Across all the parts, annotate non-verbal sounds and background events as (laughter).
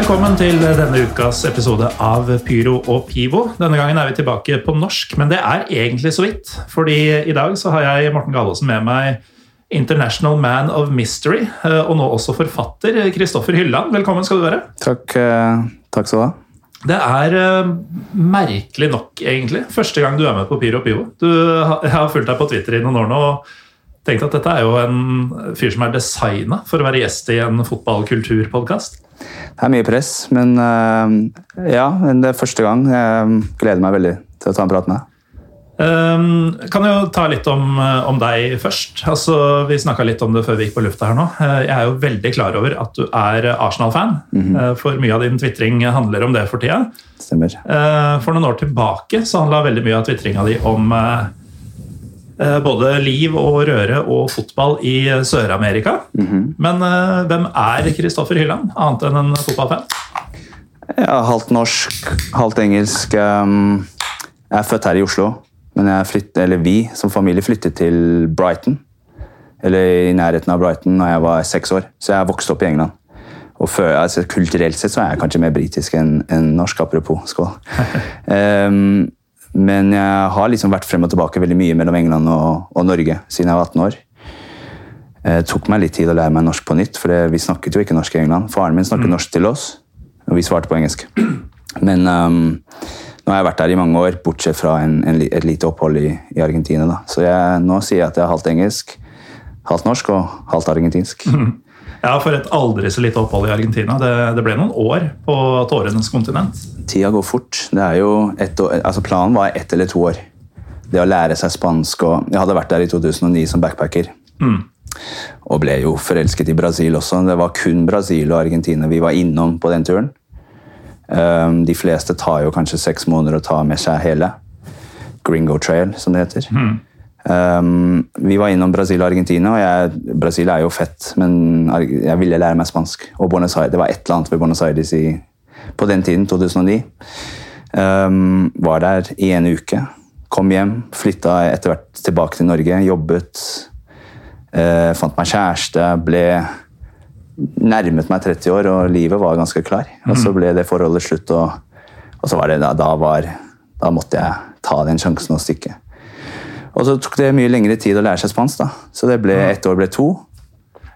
Velkommen til denne ukas episode av Pyro og Pivo. Denne gangen er vi tilbake på norsk, men det er egentlig så vidt. Fordi i dag så har jeg Morten Gallaasen med meg International Man of Mystery, eh, og nå også forfatter Kristoffer Hylland. Velkommen skal du være. Takk, eh, takk skal du ha. Det er merkelig nok, egentlig, første gang du er med på Pyro og Pivo. Du, jeg har fulgt deg på Twitter i noen år nå og tenkt at dette er jo en fyr som er designa for å være gjest i en fotballkulturpodkast. Det er mye press, men uh, ja, det er første gang. Jeg gleder meg veldig til å ta en prat med deg. Um, kan jo ta litt om, om deg først. Altså, vi snakka litt om det før vi gikk på lufta her nå. Jeg er jo veldig klar over at du er Arsenal-fan. Mm -hmm. For mye av din tvitring handler om det for tida. Stemmer. For noen år tilbake så handla veldig mye av tvitringa di om både liv og røre og fotball i Sør-Amerika. Mm -hmm. Men hvem er Kristoffer Hylland, annet enn en fotballfan? Ja, halvt norsk, halvt engelsk. Jeg er født her i Oslo. Men flyttet, eller vi som familie flyttet til Brighton. Eller i nærheten av Brighton da jeg var seks år. Så jeg vokste opp i England. Og før, altså, Kulturelt sett så er jeg kanskje mer britisk enn en norsk, apropos. Skål. um, (laughs) men jeg har liksom vært frem og tilbake veldig mye mellom England og, og Norge siden jeg var 18 år. Det tok meg litt tid å lære meg norsk på nytt, for vi snakket jo ikke norsk i England. Faren min snakket mm. norsk til oss, og vi svarte på engelsk. Men um, nå har jeg vært der i mange år, bortsett fra en, en, et lite opphold i, i Argentina. Da. Så jeg, nå sier jeg at jeg er halvt engelsk, halvt norsk og halvt argentinsk. (laughs) Ja, for et aldri så lite opphold i Argentina. Det, det ble noen år på tårenes kontinent. Tida går fort. År, altså planen var ett eller to år. Det å lære seg spansk og Jeg hadde vært der i 2009 som backpacker. Mm. Og ble jo forelsket i Brasil også. Det var kun Brasil og Argentina vi var innom på den turen. Um, de fleste tar jo kanskje seks måneder å ta med seg hele. Gringo Trail, som det heter. Mm. Um, vi var innom Brasil og Argentina, og jeg, Brasil er jo fett, men jeg ville lære meg spansk. Og Buenos Aires, Det var et eller annet ved Buenos Aires i, på den tiden, 2009. Um, var der i en uke. Kom hjem, flytta etter hvert tilbake til Norge, jobbet. Uh, fant meg kjæreste, ble nærmet meg 30 år, og livet var ganske klar. Og så mm. ble det forholdet slutt, og, og så var det da, da, var, da måtte jeg ta den sjansen og stikke. Og så tok det mye lengre tid å lære seg spansk, da. Så det ble ett år ble to.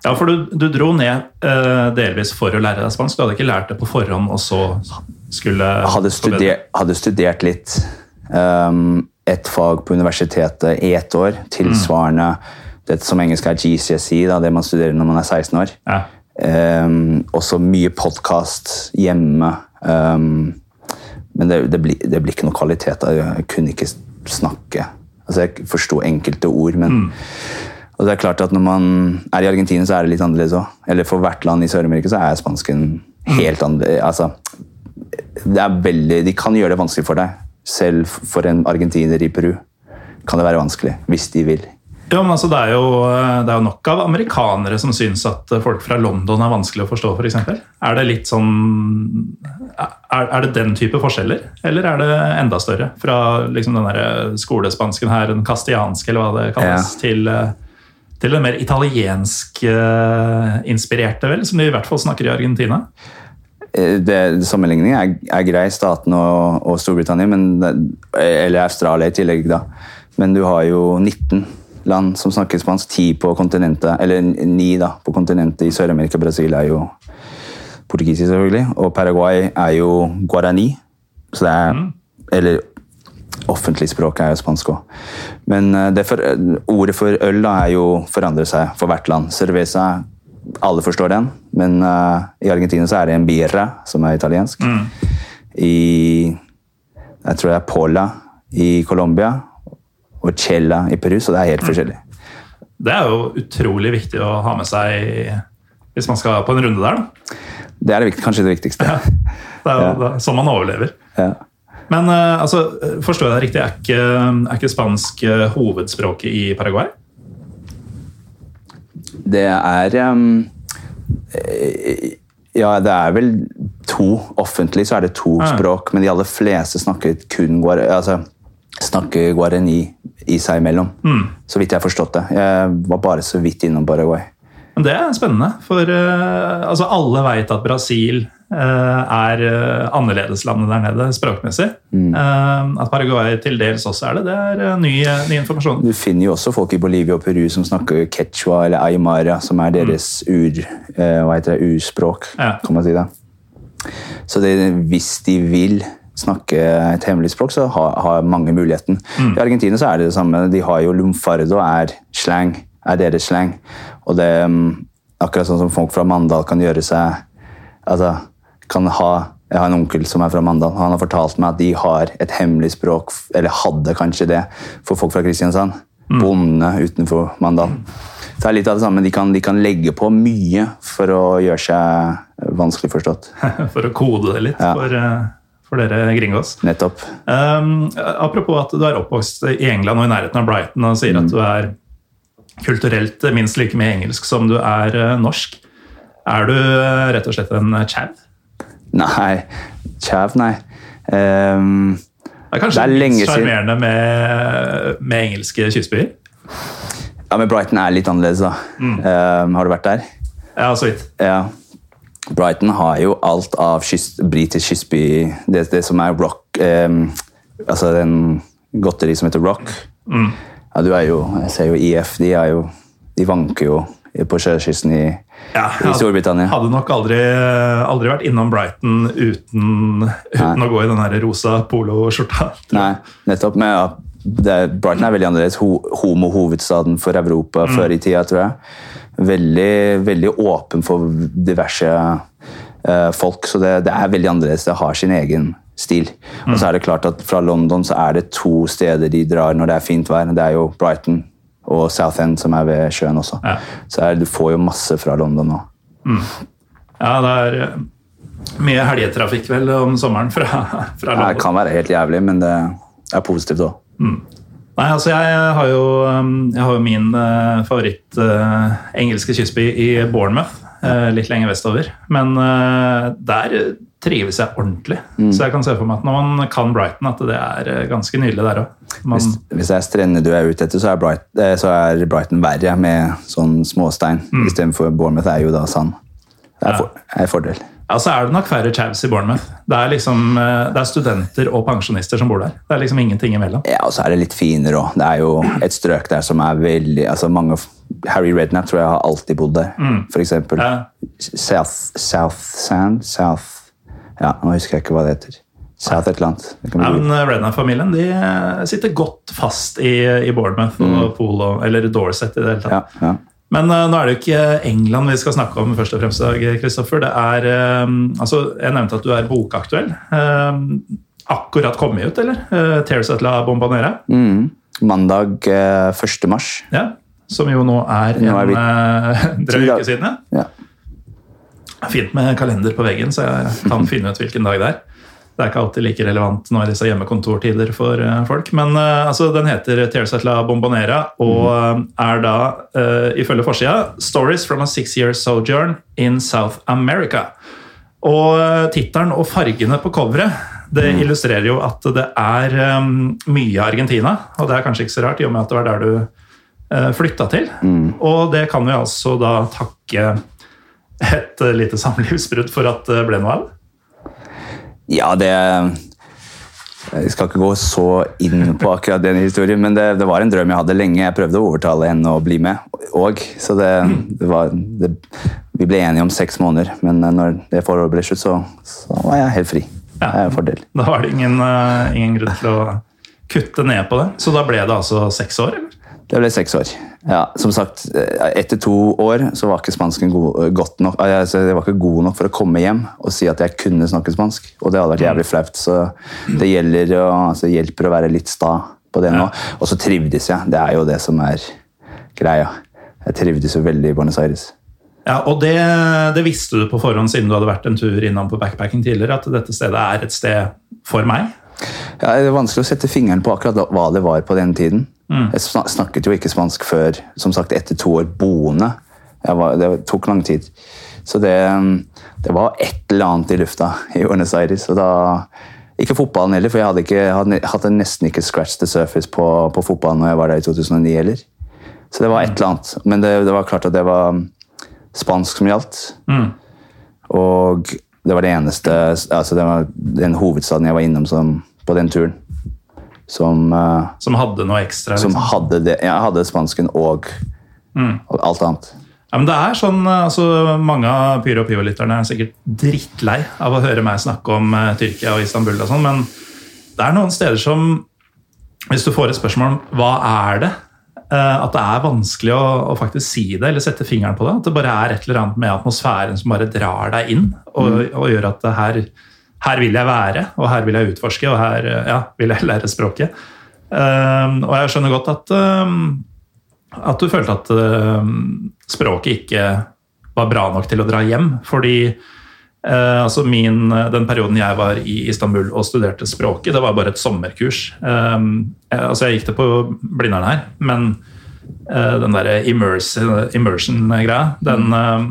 Ja, for du, du dro ned uh, delvis for å lære deg spansk. Du hadde ikke lært det på forhånd, og så skulle Hadde, studer, hadde studert litt. Um, et fag på universitetet i ett år, tilsvarende mm. det som engelsk er GCSE, da, det man studerer når man er 16 år. Ja. Um, også mye podkast hjemme. Um, men det, det, blir, bli ikke noe kvalitet Jeg kunne ikke snakke. Altså, Jeg forsto enkelte ord, men mm. Og det er klart at Når man er i Argentina, så er det litt annerledes òg. Eller for hvert land i Sør-Amerika så er spansken helt annerledes. Altså, det er veldig, de kan gjøre det vanskelig for deg. Selv for en argentiner i Peru kan det være vanskelig, hvis de vil. Ja, men altså, det, er jo, det er jo nok av amerikanere som syns at folk fra London er vanskelig å forstå, f.eks. For er det litt sånn er, er, det den type forskjeller, eller er det enda større? Fra liksom den der skolespansken her, den kastianske, eller hva det kalles, ja. til, til den mer italiensk inspirerte, vel, som de i hvert fall snakker i Argentina? Eh, det, Sammenligningen er, er grei, staten og, og Storbritannia, men, eller Australia i tillegg, da. Men du har jo 19 land som snakker spansk. Ti på kontinentet, eller ni da, på kontinentet i Sør-Amerika. Brasil er jo portugisisk, selvfølgelig. Og Paraguay er jo guarani. Så det er mm. Eller offentlig språk er jo spansk òg. Men eh, for, ordet for øl da, er jo forandrer seg for hvert land. Cerveza alle forstår den, men uh, i Argentina så er det en birra, som er italiensk. Mm. I jeg tror det er Pola i Colombia, og Chela i Peru, så det er helt mm. forskjellig. Det er jo utrolig viktig å ha med seg hvis man skal på en runde der. da. Det er det viktig, kanskje det viktigste. Ja, det er jo ja. sånn man overlever. Ja. Men uh, altså, forstår jeg deg riktig, er ikke, er ikke spansk uh, hovedspråket i Paraguay? Det er um, Ja, det er vel to. Offentlig så er det to ja. språk, men de aller fleste snakker kun altså, snakker guarani i seg imellom. Mm. Så vidt jeg har forstått det. Jeg var bare så vidt innom Paraguay. Men det er spennende, for uh, altså alle vet at Brasil uh, er uh, annerledeslandet der nede språkmessig. Mm. at Paraguay til dels også er det, det er ny, ny, informasjon. Du finner jo også folk i Bolivia og Peru som snakker quechua eller aymara, som er deres mm. ur, hva heter det, urspråk. Ja. kan man si det. Så det, hvis de vil snakke et hemmelig språk, så har, har mange muligheten. Mm. I Argentina så er det det samme. De har jo lumfardo, er slang, er deres slang. Og det um, Akkurat sånn som folk fra Mandal kan gjøre seg altså, kan ha Jeg har en onkel som er fra Mandal. Han har fortalt meg at de har et hemmelig språk, eller hadde kanskje det, for folk fra Kristiansand. Mm. Bonde utenfor Mandal. Så det er litt av det samme. De kan, de kan legge på mye for å gjøre seg vanskelig forstått. (laughs) for å kode det litt? Ja. for... Uh for dere gringos. Nettopp. Um, apropos at du er oppvokst i England og i nærheten av Brighton og sier mm. at du er kulturelt minst like mye engelsk som du er uh, norsk. Er du uh, rett og slett en chav? Nei. Chav, nei. Um, det er kanskje det er sjarmerende med, med, engelske kystbyer? Ja, men Brighton er litt annerledes, da. Mm. Um, har du vært der? Ja, så vidt. Ja. Brighton har jo alt av kyst, britisk kystby det, det, som er rock um, Altså den godteri som heter rock. Mm. Ja, du er jo, Jeg ser jo IF. De, er jo, de vanker jo på sjøkysten i, ja, i Storbritannia. Hadde nok aldri, aldri, vært innom Brighton uten, uten å gå i den her rosa poloskjorta. Nei, nettopp. Men ja, det, Brighton er veldig annerledes. Ho, Homo-hovedstaden for Europa mm. før i tida, tror jeg. Veldig, veldig åpen for diverse uh, folk, så det, det, er veldig annerledes. Det har sin egen stil. Mm. Og så er det klart at Fra London så er det to steder de drar når det er fint vær. Det er jo Brighton og Southend, som er ved sjøen også. Ja. Så er, du får jo masse fra London nå. Mm. Ja, det er eh, mye helgetrafikk vel om sommeren fra, (laughs) fra London. Det kan være helt jævlig, men det er positivt òg. Mm. Nei, altså jeg har jo, um, jeg har jo min uh, favoritt uh, engelske kystby i Bournemouth. Uh, litt lenger vestover. Men der trives jeg ordentlig. Mm. Så jeg kan se for meg at når man kan Brighton, at det er ganske nydelig der òg. Hvis, hvis, det er strender du er ute etter, så er, Bright, så er Brighton verre med sånn småstein. Mm. Istedenfor Bournemouth er jo da sand. Det er, for, er fordel. Ja, så er det nok færre chavs i Bournemouth. Det er, liksom, eh, det er studenter og pensjonister som bor der. Det er liksom ingenting imellom. Ja, og så er det litt finere òg. Det er jo et strøk der som er veldig altså mange, Harry Redknapp tror jeg har alltid bodd der, mm. f.eks. Ja. South, South Sand South Ja, nå husker jeg ikke hva det heter. South annet. Ja, men eh, Redknapp-familien de eh, sitter godt fast i, i Bournemouth og mm. Polo, eller Dorset i det hele tatt. Ja, ja. Men uh, nå er det jo ikke England vi skal snakke om først og fremst. Kristoffer. Det er, uh, altså, Jeg nevnte at du er bokaktuell. Uh, akkurat kommet ut, eller? Uh, 'Tears at la Bombanera'? Mm. Mandag 1. mars. Ja, Som jo nå er nå er en (laughs) drøy uke siden. Ja. Fint med kalender på veggen, så jeg kan finne ut hvilken dag det er. Det er ikke alltid like relevant når det disse hjemmekontortider for uh, folk. Men uh, altså, den heter 'Tears at la Bombonera' og uh, er da, ifølge forsida, 'Stories from a six year sojourn in South America'. Og tittelen og fargene på coveret det mm. illustrerer jo at det er mye Argentina. Og det er kanskje ikke så rart, i og med at det var der du flytta til. Mm. Og det kan vi altså da takke et lite samlivsbrudd for at det ble noe av. Ja, det Jeg skal ikke gå så inn på akkurat den historien, men det, det var en drøm jeg hadde lenge. Jeg prøvde å overtale henne å bli med òg, så det, det var det, Vi ble enige om seks måneder, men når det forholdet ble slutt, så, så, var jeg helt fri. Ja, det er en fordel. Da var det ingen, uh, ingen grunn til å kutte ned på det. Så da ble det altså seks år? eller? Det ble seks år. Ja, som sagt, eh, Etter to år så var ikke spansken god, eh, godt nok, altså, jeg var ikke god nok for å komme hjem og si at jeg kunne snakke spansk. Og det hadde vært jævlig flaut. Så det gjelder å, altså, hjelper å være litt sta på det nå. Og så trivdes jeg. Det er jo det som er greia. Jeg trivdes jo veldig i Buenos Aires. Ja, og det, det, visste du på forhånd siden du hadde vært en tur innom på backpacking tidligere, at dette stedet er et sted for meg? Ja, Det er vanskelig å sette fingeren på akkurat hva det var på den tiden. Mm. Jeg snakket jo ikke spansk før som sagt, etter to år boende. Var, det tok lang tid. Så det, det, var et eller annet i lufta i Buenos Aires. Og da, ikke fotballen heller, for jeg hadde, ikke, hadde, hadde nesten ikke scratched the surface på, på, fotballen når jeg var der i 2009 heller. Så det var et eller annet. Men det, det var klart at det var spansk som gjaldt. Mm. Og det var det eneste altså det var den hovedstaden jeg var innom som, på den turen. Som, eh, Som hadde noe ekstra? som Liksom. hadde det Jeg hadde spansken og, Mm. og alt annet. Ja, men det er sånn, altså Mange av Pyro og Pivo-lytterne er sikkert drittlei av å høre meg snakke om uh, Tyrkia og Istanbul, og sånn, men det er noen steder som Hvis du får et spørsmål om hva er det, eh, at det er vanskelig å, å faktisk si det eller sette fingeren på det. At det bare er et eller annet med atmosfæren som bare drar deg inn og, og gjør at her, her vil jeg være, og her vil jeg utforske, og her eh, ja, vil jeg lære språket. Um, og jeg skjønner godt at um, at du følte at um, språket ikke var bra nok til å dra hjem. Fordi eh, altså min, den perioden jeg var i Istanbul og studerte språket, det var bare et sommerkurs. Eh, jeg- altså jeg gikk det på Blindern her, men uh, den der immersion-greia, den, uh,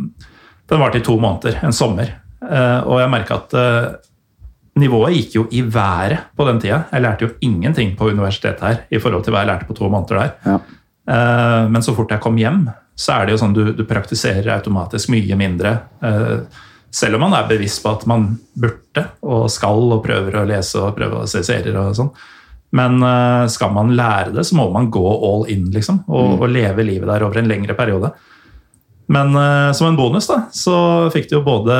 den varte i to måneder. En sommer. Eh, og jeg merka at eh, nivået gikk jo i været på den tida. Jeg lærte jo ingenting på universitetet her i forhold til hva jeg lærte på to måneder der. Ja. Eh, Men så fort jeg kom hjem, så er det jo sånn du, du praktiserer automatisk mye mindre. eh, Selv om man er bevisst på at man burde og skal og prøver å lese og prøver å se serier og sånn. Men eh, skal man lære det, så må man gå all in, liksom. Og, og leve livet der over en lengre periode. Men uh, som en bonus da, så fikk du jo både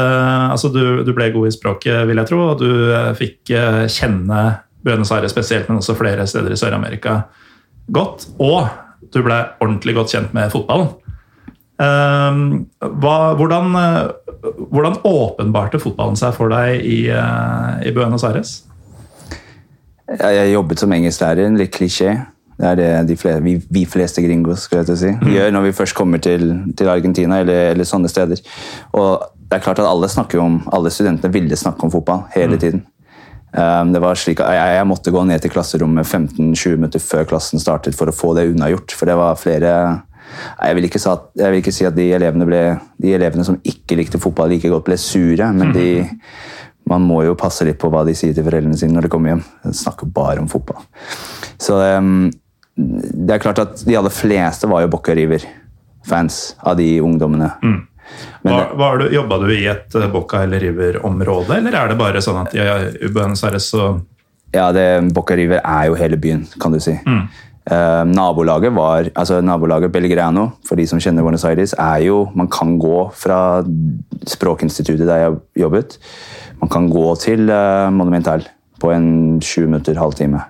altså du, du ble god i språket, vil jeg tro, og du uh, fikk kjenne Buenos Aires spesielt, men også flere steder i Sør-Amerika godt. Og du ble ordentlig godt kjent med fotballen. Eh, hva, hvordan, eh, hvordan åpenbarte fotballen seg for deg i, eh, i Buenos Aires? Jeg, jobbet som engelsklærer, En litt klisjé. Det er det de flere, vi, vi fleste gringos skal jeg si, mm. gjør når vi først kommer til, til Argentina eller, eller sånne steder. Og det er klart at alle om, alle studentene ville snakke om fotball hele tiden. Um, det var slik at jeg, jeg måtte gå ned til klasserommet 15-20 minutter før klassen startet for å få det unnagjort. For det var flere jeg vil, ikke si at, jeg vil ikke si at de elevene, ble, de elevene som ikke likte fotball like godt, ble sure, men de, man må jo passe litt på hva de sier til foreldrene sine når de kommer hjem. De snakker bare om fotball. Så um, det er klart at de aller fleste var jo Bocca River-fans av de ungdommene. Mm. Jobba du i et Bocca eller River-område, eller er det bare sånn at i Buenos Aires så Ja, det, Bocca River er jo hele byen, kan du si. Eh, nabolaget var, altså nabolaget Belgrano, for de som kjenner Buenos Aires, er jo Man kan gå fra språkinstituttet der jeg jobbet, man kan gå til eh, Monumental på en sju minutter, halvtime.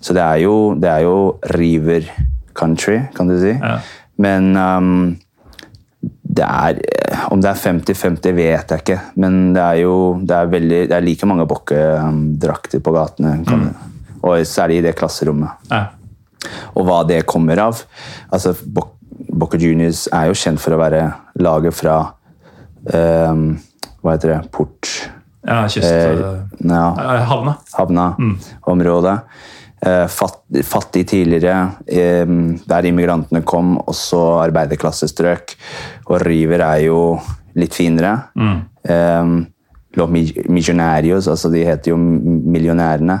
Så det er, jo, det er jo River country, kan du si. Ja. Men um, det er eh, Om det er 50-50, vet jeg ikke. Men det er jo det er veldig, det er like mange Bokke-drakter på gatene. Mm. og særlig i det klasserommet. ja. Og hva det kommer av. Altså, Bo- Boca Juniors er jo kjent for å være laget fra um, Hva heter det? Port... ja, kyst... Eh, ja, eh, havna. havna-området. Eh, fatt, fattig tidligere, eh, der immigrantene kom, også arbeiderklassestrøk. Og River er jo litt finere. Eh, Los Mi- Millonarios, altså de heter jo Millionærene.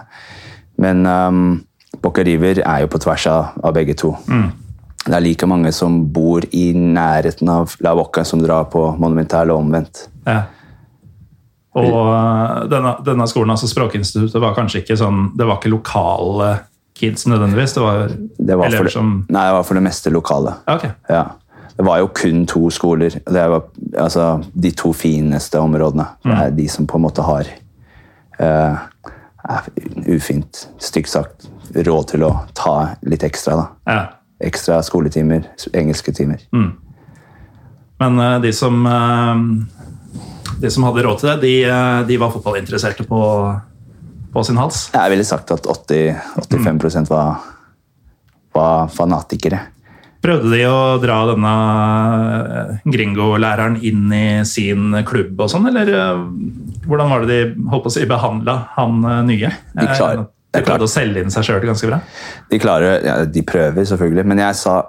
Men um, Boca River er jo på tvers av, av begge to. Det er like mange som bor i nærheten av La Boca, som drar på Monumental og omvendt. Ja. Og eh, denne, denne skolen, altså Språkinstituttet, var kanskje ikke sånn Det var ikke lokale kids nødvendigvis? Det var, Det var, elever det, som nei, det var for det meste lokale. Okay. Ja. Det var jo kun to skoler. Det var altså, de to fineste områdene. Det er de som på en måte har er ufint, stygt sagt, råd til å ta litt ekstra. da. Ja. Ekstra skoletimer, engelske timer. Men uh, de som eh, De som hadde råd til det, de, eh, de var fotballinteresserte på, på sin hals. Jeg ville sagt at 80-85% var, var fanatikere. Prøvde de å dra denne gringolæreren inn i sin klubb og sånn, eller hvordan var det de holdt på å si, behandla han nye? De klar- De klarte å selge inn seg sjøl ganske bra? De klarer, ja, de prøver selvfølgelig, men jeg sa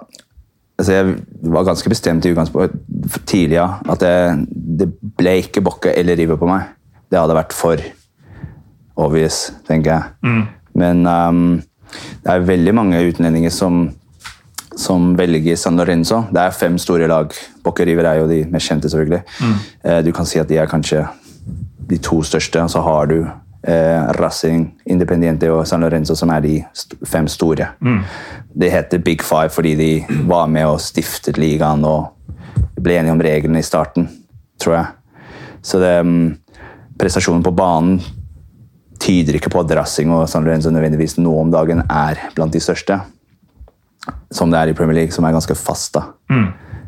altså Jeg var ganske bestemt i utgangspunktet tidlig ja, at det, det ble ikke Bokke eller River på meg. Det hadde vært for obvious, tenker jeg. Men um, det er veldig mange utlendinger som som velger San Lorenzo. Det er fem store lag. Boca River er jo de mest kjente, selvfølgelig. Mm. Du kan si at de er kanskje de to største, og så har du eh, Racing, Independiente og San Lorenzo, som er de st fem store. Det heter Big Five fordi de var med og stiftet ligaen og ble enige om reglene i starten, tror jeg. Så det, mm, prestasjonen på banen tyder ikke på at Racing og San Lorenzo nødvendigvis nå om dagen er blant de største. Som det er i Premier League, som er ganske fast, da.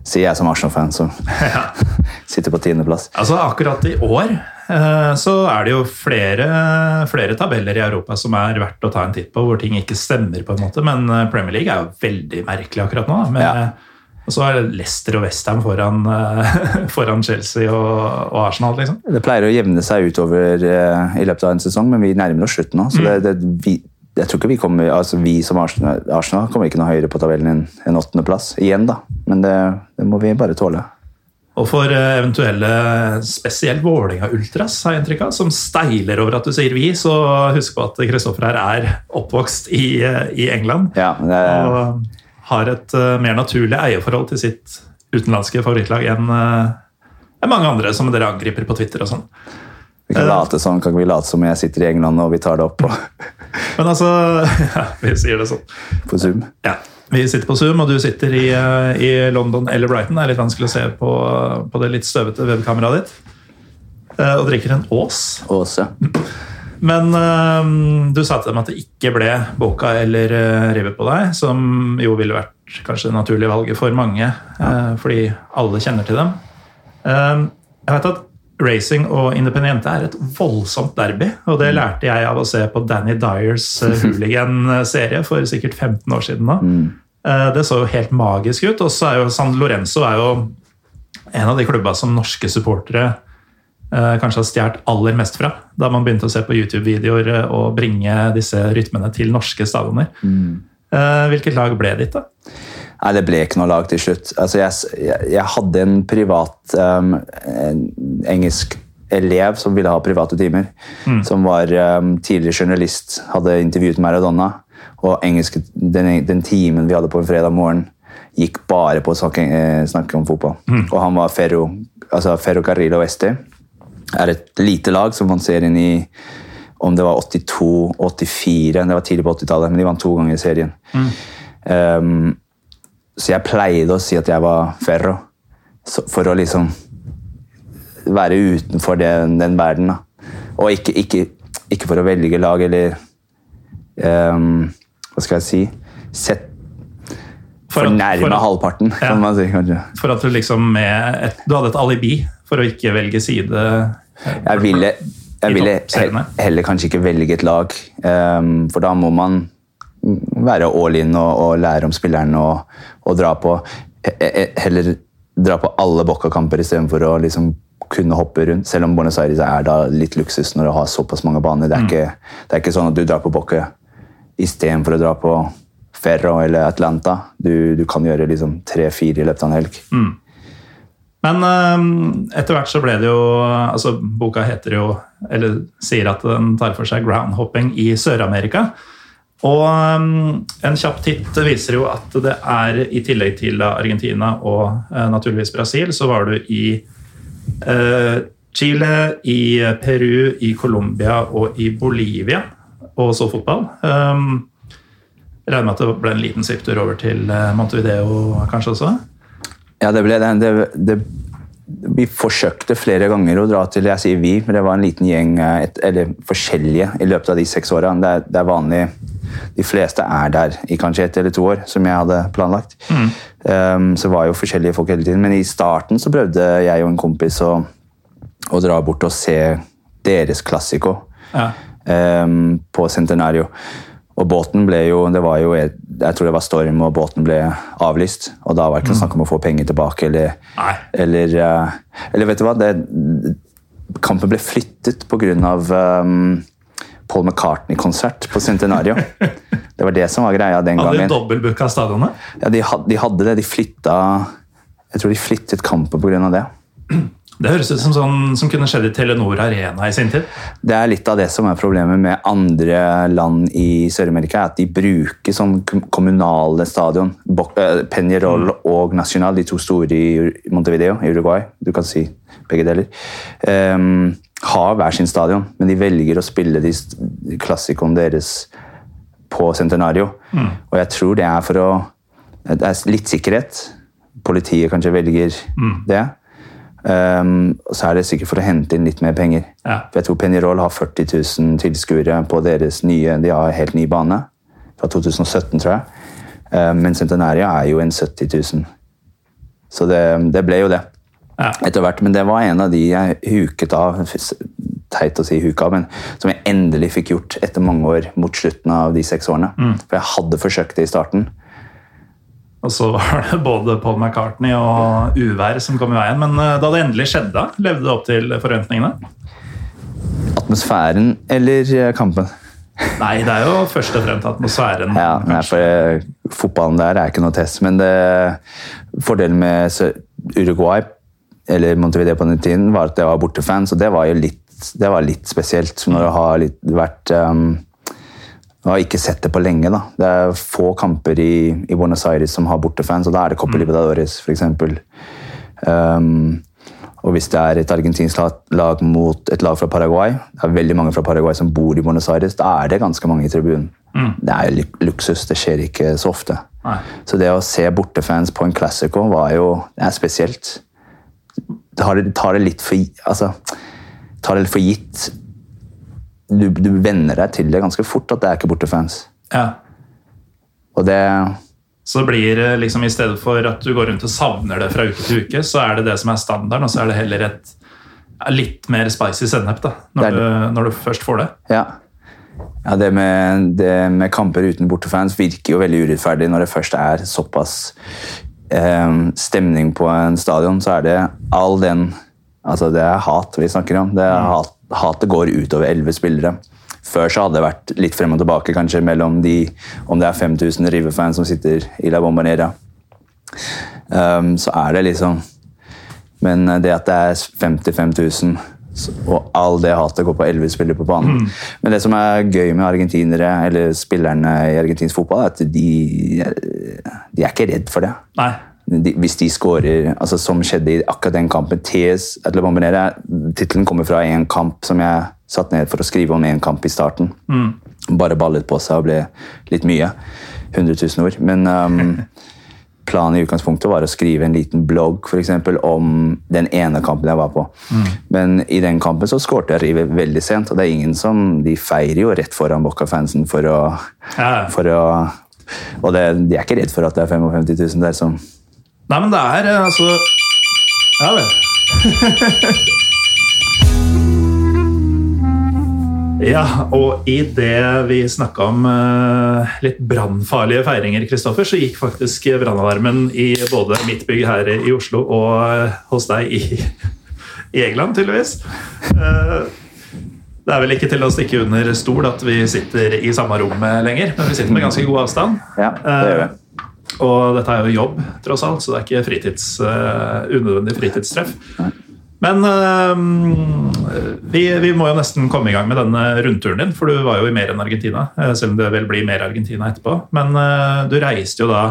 Sier jeg som Arsenal-fan, som (laughs) (laughs) sitter på tiendeplass. Altså Akkurat i år så er det jo flere, flere tabeller i Europa som er verdt å ta en titt på, hvor ting ikke stemmer, på en måte. Men eh, Premier League er jo veldig merkelig akkurat nå. Med, Ja. Og så er Leicester og Westham foran, eh, (laughs) foran Chelsea og, og Arsenal, liksom. Det pleier å jevne seg utover eh, i løpet av en sesong, men vi nærmer oss slutten nå. Så det, det, vi, jeg tror ikke vi kommer, altså vi som Arsenal, Arsenal kommer ikke noe høyere på tabellen enn en åttendeplass. Igjen, da. Men det, det må vi bare tåle. Og for eh, eventuelle spesielt Vålerenga-ultras, har jeg inntrykk av, som steiler over at du sier vi, så husk på at Kristoffer her er oppvokst i, eh, i England. Ja, det, Og har et eh, mer naturlig eierforhold til sitt utenlandske favorittlag enn eh, enn mange andre som dere angriper på Twitter og sånn. vi kan late som, kan ikke vi late som jeg sitter i England og vi tar det opp på, Men altså (laughs) ja, Vi sier det sånn. på Zoom. Ja. Vi sitter på Zoom, og du sitter i, eh, i London eller Brighton. Det er litt vanskelig å se på, på det litt støvete webkameraet ditt. Eh, Og drikker en Ås. Ås, ja. Men eh, du sa til dem at det ikke ble Boca eller uh, River på deg, som jo ville vært kanskje det naturlige valget for mange, eh, fordi alle kjenner til dem. Eh, jeg vet at Racing og Independiente er et voldsomt derby, og det lærte jeg av å se på Danny Dyers (laughs) Hooligan-serie for sikkert 15 år siden. da. Eh, det så jo helt magisk ut, og så er jo San Lorenzo er jo en av de klubba som norske supportere eh, kanskje har stjålet aller mest fra. Da man begynte å se på YouTube-videoer eh, og bringe disse rytmene til norske stadioner. Mm. hvilket lag ble ditt, da? Nei, det ble ikke noe lag til slutt. Altså, jeg, jeg, jeg hadde en privat um, en engelsk elev som ville ha private timer. Som var um, tidligere journalist, hadde intervjuet Maradona. Og engelske, den, den timen vi hadde på en fredag morgen, gikk bare på å snakke, eh, snakke om fotball. Og han var Ferro, altså Ferro Carrillo Este. er et lite lag som vant serien i om det var 82-84, det var tidlig på 80-tallet, men de vant to ganger i serien. Um, så jeg pleide å si at jeg var Ferro, for å liksom være utenfor den, den verden. Da. Og ikke, ikke, ikke for å velge lag eller um, Hva skal jeg si Sett Fornærme for halvparten, Ja. kan man si. kanskje. For at du liksom med et, Du hadde et alibi for å ikke velge side. Jeg ville, jeg ville toppseriene. heller kanskje ikke velge et lag, um, for da må man være all in og, og lære om spilleren og, og dra på he- he- Heller dra på alle Bocca-kamper istedenfor å liksom kunne hoppe rundt. Selv om Buenos Aires er da litt luksus når du har såpass mange baner. Det er, ikke, det er ikke sånn at du drar på Bocca istedenfor å dra på Ferro eller Atlanta. Du, du kan gjøre liksom tre-fire i løpet av en helg. Men øhm, etter hvert så ble det jo altså Boka heter jo, eller sier at den tar for seg groundhopping i Sør-Amerika. Og øhm, en kjapp titt viser jo at det er, i tillegg til Argentina og øh, naturligvis Brasil, så var du i øh, Chile, i Peru, i Colombia og i Bolivia og så fotball. Um, regner med at det ble en liten svipptur over til øh, Montevideo kanskje også? Ja, det ble det. det, det vi forsøkte flere ganger å dra til Jeg sier vi, for det var en liten gjeng, eh, et, eller forskjellige, i løpet av de seks åra. Det, det er vanlig De fleste er der i kanskje ett eller to år, som jeg hadde planlagt. Um, så var jo forskjellige folk hele tiden. Men i starten så prøvde jeg og en kompis å, å dra bort og se deres klassiko Ja. Um, på Centenario. Og båten ble jo det var jo, Jeg tror det var storm, og båten ble avlyst. Og da var det ikke snakk om å få penger tilbake. Eller, eller, uh, eller vet du hva? Det, kampen ble flyttet pga. Um, Paul McCartney-konsert på Centenario. (laughs) Det var det som var greia den Hadde de gangen. dobbeltbooka stadionet? Ja, de, had, de hadde det. De flytta Jeg tror de flyttet kampen pga. det. (clears throat) Det høres ut som sånn som kunne skjedd i Telenor Arena i sin tid. Det er litt av det som er problemet med andre land i Sør-Amerika, at de bruker sånn kommunale stadion. Bo- mm. Og Nacional, de to store i Montevideo i Uruguay, du kan si begge deler, Um, har hver sin stadion, men de velger å spille de klassikoene deres på Centenario. Og jeg tror det er for å Det er litt sikkerhet. Politiet kanskje velger det. Um, og så er det sikkert for å hente inn litt mer penger. Ja. For jeg tror Penirol har 40 000 tilskuere på deres nye De har helt ny bane. Fra 2017, tror jeg. Um, men Centenaria er jo en 70 000. Så det, det ble jo det Ja. etter hvert. Men det var en av de jeg huket av. Teit å si huka, men som jeg endelig fikk gjort etter mange år mot slutten av de seks årene. For jeg hadde forsøkt det i starten. Og så var det både Paul McCartney og uvær som kom i veien. Men eh, da det endelig skjedde, levde det opp til forventningene? Atmosfæren eller eh, kampen? (laughs) Nei, det er jo først og fremst atmosfæren. Ja, nei, for eh, Fotballen der er ikke noe test, men det, fordelen med Uruguay eller Montevideo på den tiden var at det var bortefans, og det var jo litt, det var litt spesielt. Når det har litt, vært um, Jeg har ikke sett det på lenge. da. Det er få kamper i, i Buenos Aires som har bortefans, og da er det Copa Libertadores f.eks. Um, og hvis det er et argentinsk lag, mot et lag fra Paraguay, det er veldig mange fra Paraguay som bor i Buenos Aires, da er det ganske mange i tribunen. Det er jo luksus, det skjer ikke så ofte. Nei. Så det å se bortefans på en Classico var jo det er spesielt. Tar det, tar det litt for altså, tar det for gitt du, du venner deg til det ganske fort at det er ikke bortefans. Ja. Og det Så det blir eh, liksom i stedet for at du går rundt og savner det fra uke til uke, så er det det som er standarden, og så er det heller et litt mer spicy sennep da, Det når du, når du først får det. Ja. ja det, med, det med kamper uten bortefans virker jo veldig urettferdig når det først er såpass eh, stemning på en stadion, så er det all den Altså, det er hat vi snakker om. Det er hat, hatet går utover elleve spillere. Før så hadde det vært litt frem og tilbake kanskje mellom de Om det er 5000 River-fans som sitter i La Bombonera, um, så er det liksom Men det at det er 55 000 og all det hatet går på elleve spillere på banen. Men det som er gøy med argentinere, eller spillerne i argentinsk fotball, er at de, de er ikke redd for det. Nei. De, hvis de skårer altså som skjedde i akkurat den kampen TS, Tittelen kommer fra en kamp som jeg satt ned for å skrive om en kamp i starten. Bare ballet på seg og ble litt mye. 100 000 ord. Men um, (laughs) planen i utgangspunktet var å skrive en liten blogg for eksempel, om den ene kampen jeg var på. Men i den kampen så skårte Rive veldig sent, og det er ingen som De feirer jo rett foran Bocca-fansen for å, Ja. for å Og det, de er ikke redd for at det er 55 000 der som Nei, men det er eh, altså Ja vel. (laughs) Ja, og i det vi snakka om eh, litt brannfarlige feiringer, Kristoffer, så gikk faktisk brannalarmen i både mitt bygg her i Oslo og eh, hos deg i, (laughs) i England, tydeligvis. Eh, det er vel ikke til å stikke under stol at vi sitter i samme rom lenger, men vi sitter med ganske god avstand. Ja, det gjør vi. Og dette er jo jobb, tross alt, så det er ikke fritids, uh, unødvendig fritidstreff. Men uh, vi, vi må jo nesten komme i gang med denne rundturen din, for du var jo i mer enn Argentina. eh, selv om det vel blir mer Argentina etterpå. Men uh, du reiste jo da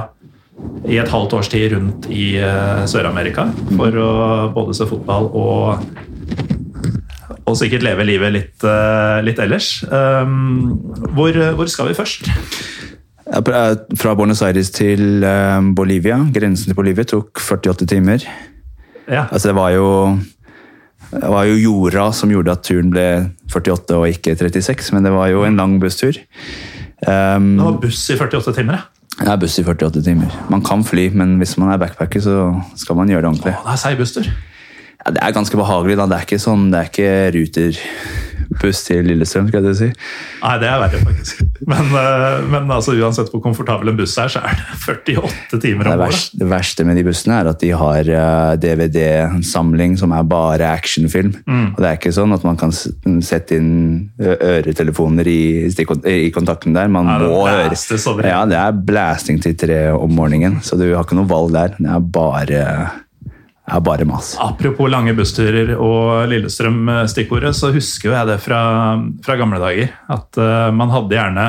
i et halvt års tid rundt i Sør-Amerika for å både se fotball og og sikkert leve livet litt, litt ellers. Hvor, hvor skal vi først? Fra Buenos Aires til eh, Bolivia, grensen til Bolivia, tok 48 timer. Ja. Altså det var jo det var jo jorda som gjorde at turen ble 48 og ikke 36, men det var jo en lang busstur. Um, Det var buss i 48 timer, ja. det er buss i 48 timer. Man kan fly, men hvis man er backpacker, så skal man gjøre det ordentlig. Åh, det er seig busstur. Ja, det er ganske behagelig. da. Det er ikke sånn, det er ikke Ruter-buss til Lillestrøm, skal jeg si. Nei, det er verre, faktisk. Men, eh, men altså, uansett hvor komfortabel en buss er, så er det (laughs) 48 timer om året. det verste med de bussene er at de har eh, DVD-samling som er bare actionfilm. Og det er ikke sånn at man kan sette inn øretelefoner i, i kontakten der. Man det må høre. Ja, det er blasting til tre om morgenen, så du har ikke noe valg der. Det er bare er bare mas. Apropos lange bussturer og Lillestrøm-stikkordet, så husker jo jeg det fra, fra gamle dager. At uh, man hadde gjerne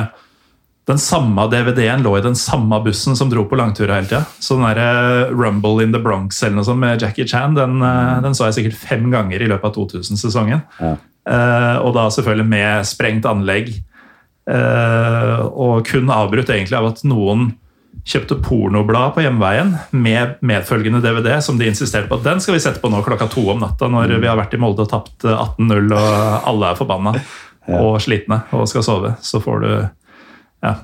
den samme DVD-en lå i den samme bussen som dro på langturer hele tida. Sånn der Rumble in the Bronx eller noe sånt med Jackie Chan, den, den så jeg sikkert fem ganger i løpet av 2000-sesongen. Ja. Uh, og da selvfølgelig med sprengt anlegg. og kun avbrutt egentlig av at noen kjøpte pornoblad på hjemveien med medfølgende DVD, som de insisterte på at den skal vi sette på nå klokka to om natta når vi har vært i Molde og tapt 18-0 og alle er forbanna (laughs) og slitne og skal sove. Så får du ja,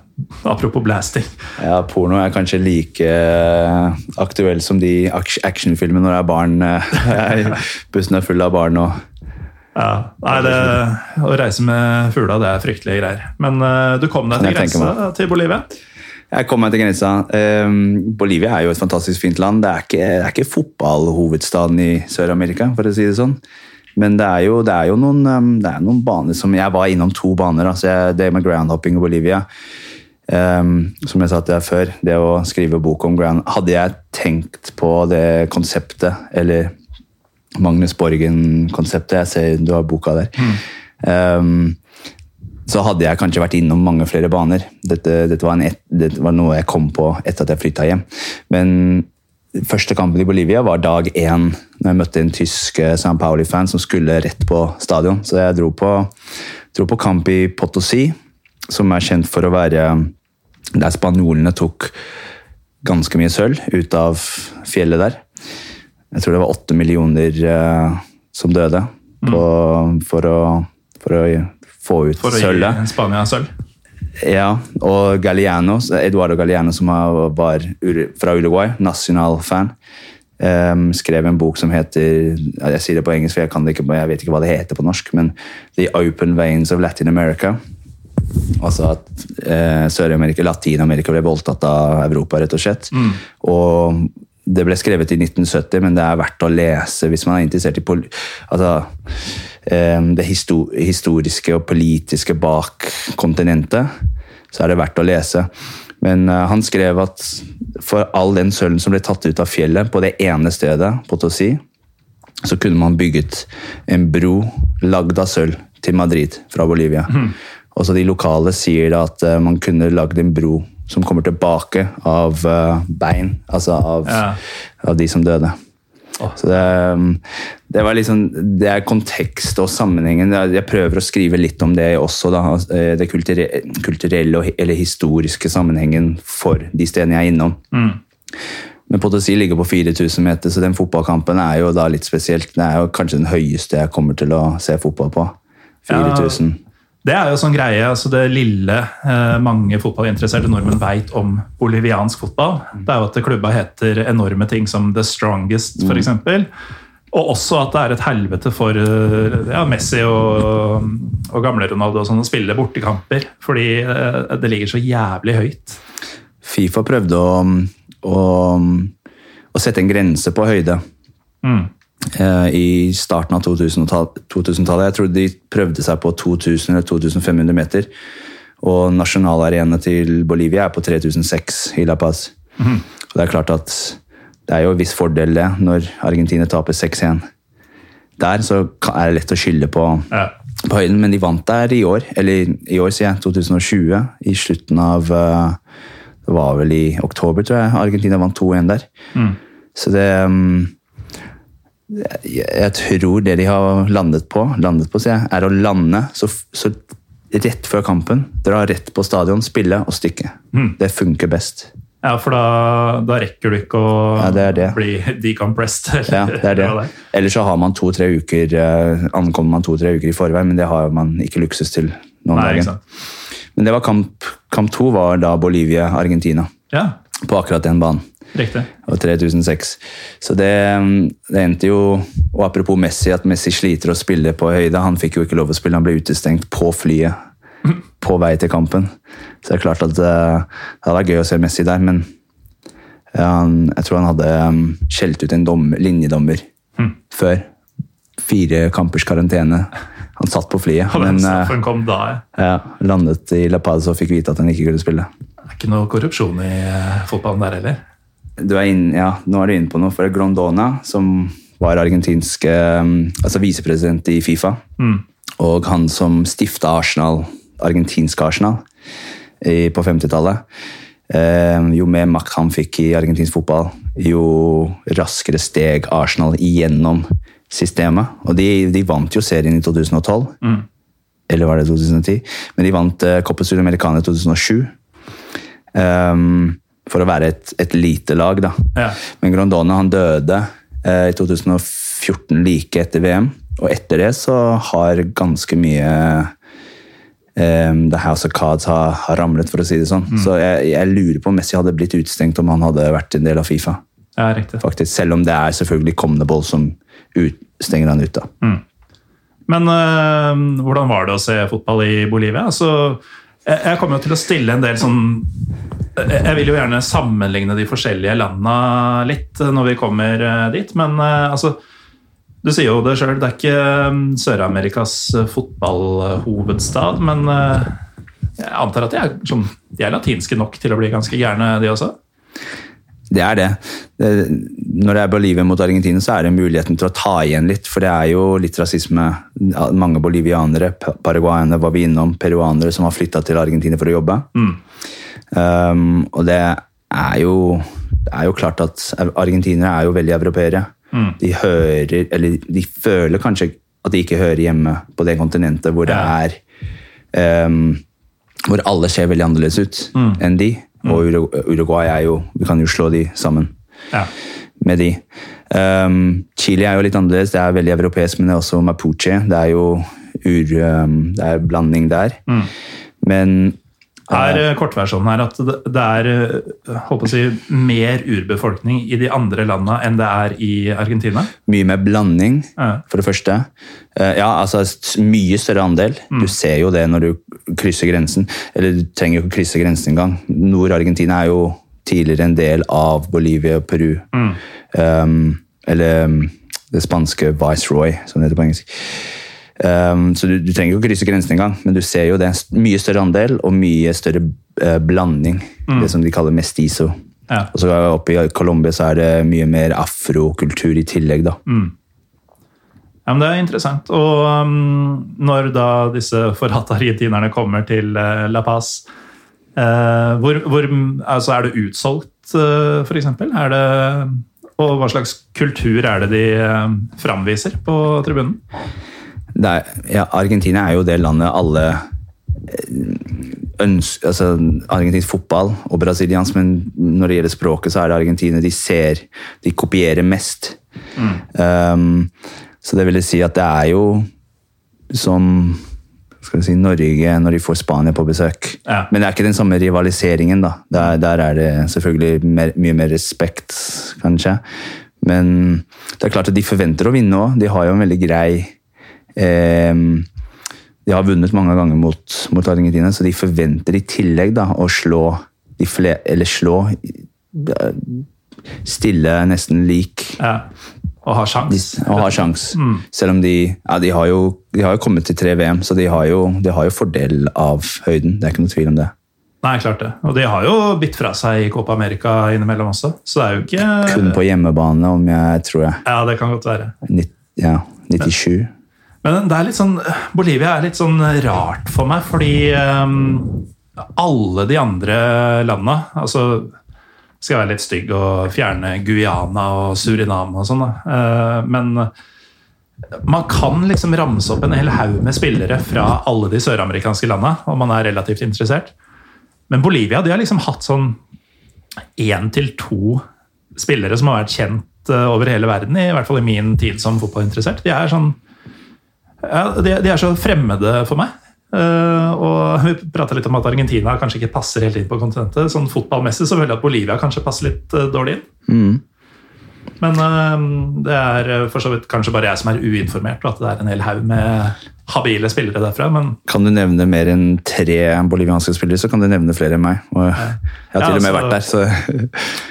Apropos blasting. Ja, porno er kanskje like eh, aktuell som de actionfilmene når det er barn. Eh, (laughs) bussen er full av barn og ja, nei, det, Å reise med fugla, det er fryktelige greier. Men uh, du kom deg til grensa til Bolivia? Jeg kom meg til grensa. Um, Bolivia er jo et fantastisk fint land. Det er ikke, det er ikke fotballhovedstaden i Sør-Amerika, for å si det sånn. Men det er jo, det er jo noen, det er noen, baner som Jeg var innom to baner. Altså det med groundhopping i Bolivia. Um, som jeg sa til deg før, det å skrive bok om ground Hadde jeg tenkt på det konseptet, eller Magnus Borgen-konseptet Jeg ser du har boka der. Mm. Um, så hadde jeg kanskje vært innom mange flere baner. Dette, dette, var, en, dette var, noe jeg kom på etter at jeg flytta hjem. Men første kampen i Bolivia var dag én, når jeg møtte en tysk eh, San Pauli-fan som skulle rett på stadion. Så jeg dro på, dro på kamp i Potosi, som er kjent for å være der spanjolene tok ganske mye sølv ut av fjellet der. Jeg tror det var åtte millioner uh, som døde på, mm. for, å, for å få ut sølvet. For å gi Spania sølv? Ja, og Galliano, Eduardo Galliano, som var fra Uruguay, nasjonalfan, um, skrev en bok som heter Jeg sier det på engelsk, for jeg, ikke, jeg, vet ikke hva det heter på norsk, men The Open Veins of Latin America. Altså at eh, Sør-Amerika, Latin-Amerika ble voldtatt av Europa, rett og slett. Mm. Og det ble skrevet i 1970, men det er verdt å lese hvis man er interessert i pol altså, Ehm, det historiske og politiske bak kontinentet, så er det verdt å lese. Men eh, han skrev at for all den sølven som ble tatt ut av fjellet på det ene stedet, på Tossi, så kunne man bygget en bro lagd av sølv til Madrid fra Bolivia. Mm. Og så De lokale sier at eh, man kunne lagd en bro som kommer tilbake av eh, bein, altså av, ja. av de som døde. Så det, um, det, var liksom, det er kontekst og sammenhengen. Jeg prøver å skrive litt om det også. Da. Eh, det kulturelle eller historiske sammenhengen for de stedene jeg er innom. Mm. Men Potosi ligger på 4000 meter, så den fotballkampen er jo da litt spesielt. Det er jo kanskje den høyeste jeg kommer til å se fotball på. 4000. Ja. Det er jo sånn greie, altså Det lille eh, mange fotballinteresserte nordmenn veit om boliviansk fotball, det er jo at klubba heter enorme ting som The Strongest, f.eks. Mm. Og også at det er et helvete for eh, ja, Messi og, og gamle Ronaldo og sånn å spille bortekamper. Fordi eh, det ligger så jævlig høyt. Fifa prøvde å, å, å sette en grense på høyde. Mm. Eh, i starten av 2000-tallet. Jeg tror de prøvde seg på 2000 eller 2500 meter. Og nasjonalarenaen til Bolivia er på 3006 i La Paz. Mm. Og det er klart at det er jo en viss fordel det, når Argentina taper 6-1. Der så er det lett å skylde på, ja. på, høyden, men de vant der i år. Eller i år, sier jeg. 2020. I slutten av eh, Det var vel i oktober, tror jeg. Argentina vant 2-1 der. Mm. Så det um, jeg tror det de har landet på, landet på jeg, er å lande så, så, rett før kampen. Dra rett på stadion, spille og stikke. Mm. Det funker best. Ja, for da, da rekker du ikke å ja, det det. bli decompressed. Eller, ja, det er (laughs) det. Eller så har man to-tre uker eh, ankommer man to-tre uker i forveien, men det har man ikke luksus til noen dager. Men det var kamp, kamp to var da Bolivia-Argentina. Ja. På akkurat den banen. Riktig. Og 3006. Så det, det, endte jo Og apropos Messi, at Messi sliter å spille på høyde. Han fikk jo ikke lov å spille, han ble utestengt på flyet på vei til kampen. Så det er klart at uh, det hadde vært gøy å se Messi der, men han, jeg tror han hadde um, skjelt ut en dom, linjedommer mm. før. Fire kampers karantene. Han satt på flyet, men kom da, ja. Ja, landet i La Paz og fikk vite at han ikke kunne spille. Det er ikke noe korrupsjon i fotballen der heller? Du er inn, ja, nå er du inne på noe. For Grondona, som var argentinsk eh, altså visepresident i Fifa, og han som stifta Arsenal, argentinsk Arsenal i, på 50-tallet eh, Jo mer makt han fikk i argentinsk fotball, jo raskere steg Arsenal igjennom systemet. Og de, de vant jo serien i 2012. Eller var det 2010? Men de vant uh, Copa Sudamericana i 2007. Ehm, for å være et, et lite lag, da. Ja. Men Grondona han døde eh, i 2014, like etter VM. Og etter det så har ganske mye eh, The House of Cards har, har ramlet, for å si det sånn. Så jeg, jeg lurer på om Messi hadde blitt utestengt om han hadde vært en del av Fifa. ja, riktig. faktisk. Selv om det er selvfølgelig Comnable som ut, stenger han ut. da. Men øh, hvordan var det å se fotball i Bolivia? Altså, jeg, kommer jo til å stille en del sånn Jeg vil jo gjerne sammenligne de forskjellige landa litt når vi kommer øh, dit, men øh, altså Du sier jo det sjøl, det er ikke øh, Sør-Amerikas øh, fotballhovedstad, men jeg antar at de er, sånn, de er latinske nok til å bli ganske gærne, de også? Det er det. det. Når det er Bolivia mot Argentina, så er det muligheten til å ta igjen litt. For det er jo litt rasisme. Mange bolivianere, paraguayene var vi innom, peruanere som har flytta til Argentina for å jobbe. Um, og det er jo det er jo klart at argentinere er jo veldig europeere. De hører, eller de føler kanskje at de ikke hører hjemme på det kontinentet hvor det er um, Hvor alle ser veldig annerledes ut enn de. Og Uruguay er jo Vi kan jo slå de sammen Ja. med de. Um, Chile er jo litt annerledes. Det er veldig europeisk, men det er også mapuche. Det er jo ur, um, det er blanding der. Men Er eh, kortversjonen her at det er håper holdt å si, mer urbefolkning i de andre landene enn det er i Argentina? mye mer blanding, for det første. Eh, ja, altså mye større andel. Du ser jo det når du krysser grensen. Eller du trenger jo ikke krysse grensen engang. Nord-Argentina er jo tidligere en del av Bolivia og Peru. Um, eller um, det spanske Viceroy, som det heter på engelsk. Um, så du, du trenger ikke krysse grensen engang, men du ser jo det. Mye større andel og mye større uh, blanding. Det som de kaller mestizo. Ja. Og så oppe i Colombia så er det mye mer afrokultur i tillegg, da. Ja, men Det er interessant. Og um, når da disse forhatte argentinerne kommer til uh, La Paz, uh, hvor, hvor altså Er det utsolgt, uh, f.eks.? Er det og hva slags kultur er det de framviser på tribunen? Er, ja, Argentina er jo det landet alle ønsker altså Argentinsk fotball og brasiliansk, men når det gjelder språket, så er det Argentina de ser De kopierer mest. Um, så det vil si at det er jo som skal vi si, Norge når de får Spania på besøk. Ja. Men det er ikke den samme rivaliseringen. da. Der, der er det selvfølgelig mer, mye mer respekt, kanskje. Men det er klart at de forventer å vinne òg. De har jo en veldig grei eh, De har vunnet mange ganger mot, mot Argentina, så de forventer i tillegg da, å slå de fle, Eller slå Stille nesten lik Ja. Og har sjans. og har sjans. Selv om de, ja, de, har jo, de har jo kommet til tre VM, så de har, jo, de har jo fordel av høyden. Det er ikke noe tvil om det. Nei, klart det. Og de har jo bitt fra seg i Copa America innimellom også, så det er jo ikke Kun på hjemmebane, om jeg tror jeg. Ja, det kan godt være. Nitt- Ja, 97. Men det er litt sånn, Bolivia er litt sånn rart for meg, fordi um, alle de andre landa altså, Skal være litt stygg og fjerne Guyana og Suriname og sånn. Eh, men man kan liksom ramse opp en hel haug med spillere fra alle de søramerikanske landa, om man er relativt interessert. Men Bolivia de har liksom hatt sånn én til to spillere som har vært kjent eh, over hele verden, i hvert fall i min tid som fotballinteressert. De er sånn ja, de, de er så fremmede for meg. Uh, og Vi prata litt om at Argentina kanskje ikke passer helt inn på kontinentet. Sånn Fotballmessig så føler jeg at Bolivia kanskje passer litt uh, dårlig inn. Men uh, det er for så vidt kanskje bare jeg som er uinformert, og at det er en hel haug med habile spillere derfra. Men Kan du nevne mer enn tre bolivianske spillere, så kan du nevne flere enn meg. Og jeg har Ja, til og med altså- vært der, så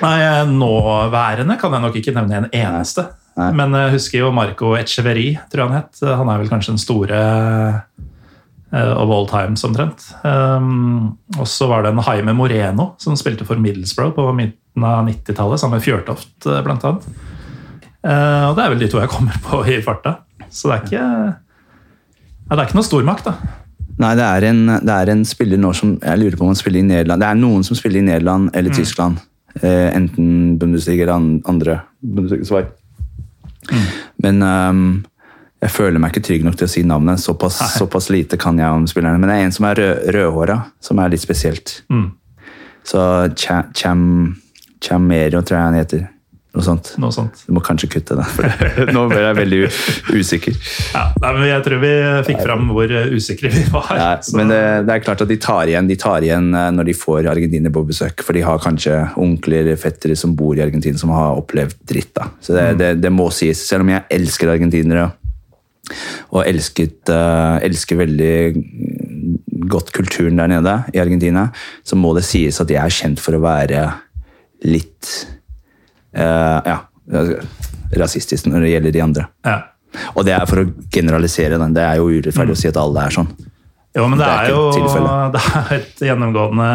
nei, nåværende kan jeg nok ikke nevne en eneste. Nei. Men jeg husker jo Marco Echeverri, tror jeg han het. Han er vel kanskje den store eh, of all times, omtrent. Um, og så var det en Jaime Moreno som spilte for Middlesbrough på midten av 90-tallet, sammen med Fjørtoft, eh, blant annet. Eh, og det er vel de to jeg kommer på i farta. Så det er ikke, ja, det er ikke noe stormakt, da. Nei, det er, en, det er en spiller nå som Jeg lurer på om han spiller i Nederland. Det er noen som spiller i Nederland eller Tyskland. Eh, enten Bundesliga eller andre Bundesliga-svar. Men um, jeg føler meg ikke trygg nok til å si navnet. Såpass, såpass lite kan jeg om spillerne. Men det er en som er rød, rødhåra, som er litt spesielt. Mm. Så Cha- Cham, Chamero, tror jeg han heter. Noe sånt. Noe sånt. Du må kanskje kutte det. For (laughs) nå ble jeg veldig usikker. Ja, nei, men Jeg tror vi fikk fram hvor eh, usikre vi var. Ja, men det, det er klart at de tar igjen De tar igjen eh, når de får argentiner på besøk. For de har kanskje onkler fettere som bor i Argentina, som har opplevd dritt. da. Så det, det, det må sies. Selv om jeg elsker argentinere og elsket, eh, elsker veldig godt kulturen der nede i Argentina, så må det sies at jeg er kjent for å være litt eh, ja, rasistisk når det gjelder de andre. ja. Og det er for å generalisere den. Det er jo urettferdig å si at alle er sånn. Jo, men det, Det er er, jo (laughs) det er et gjennomgående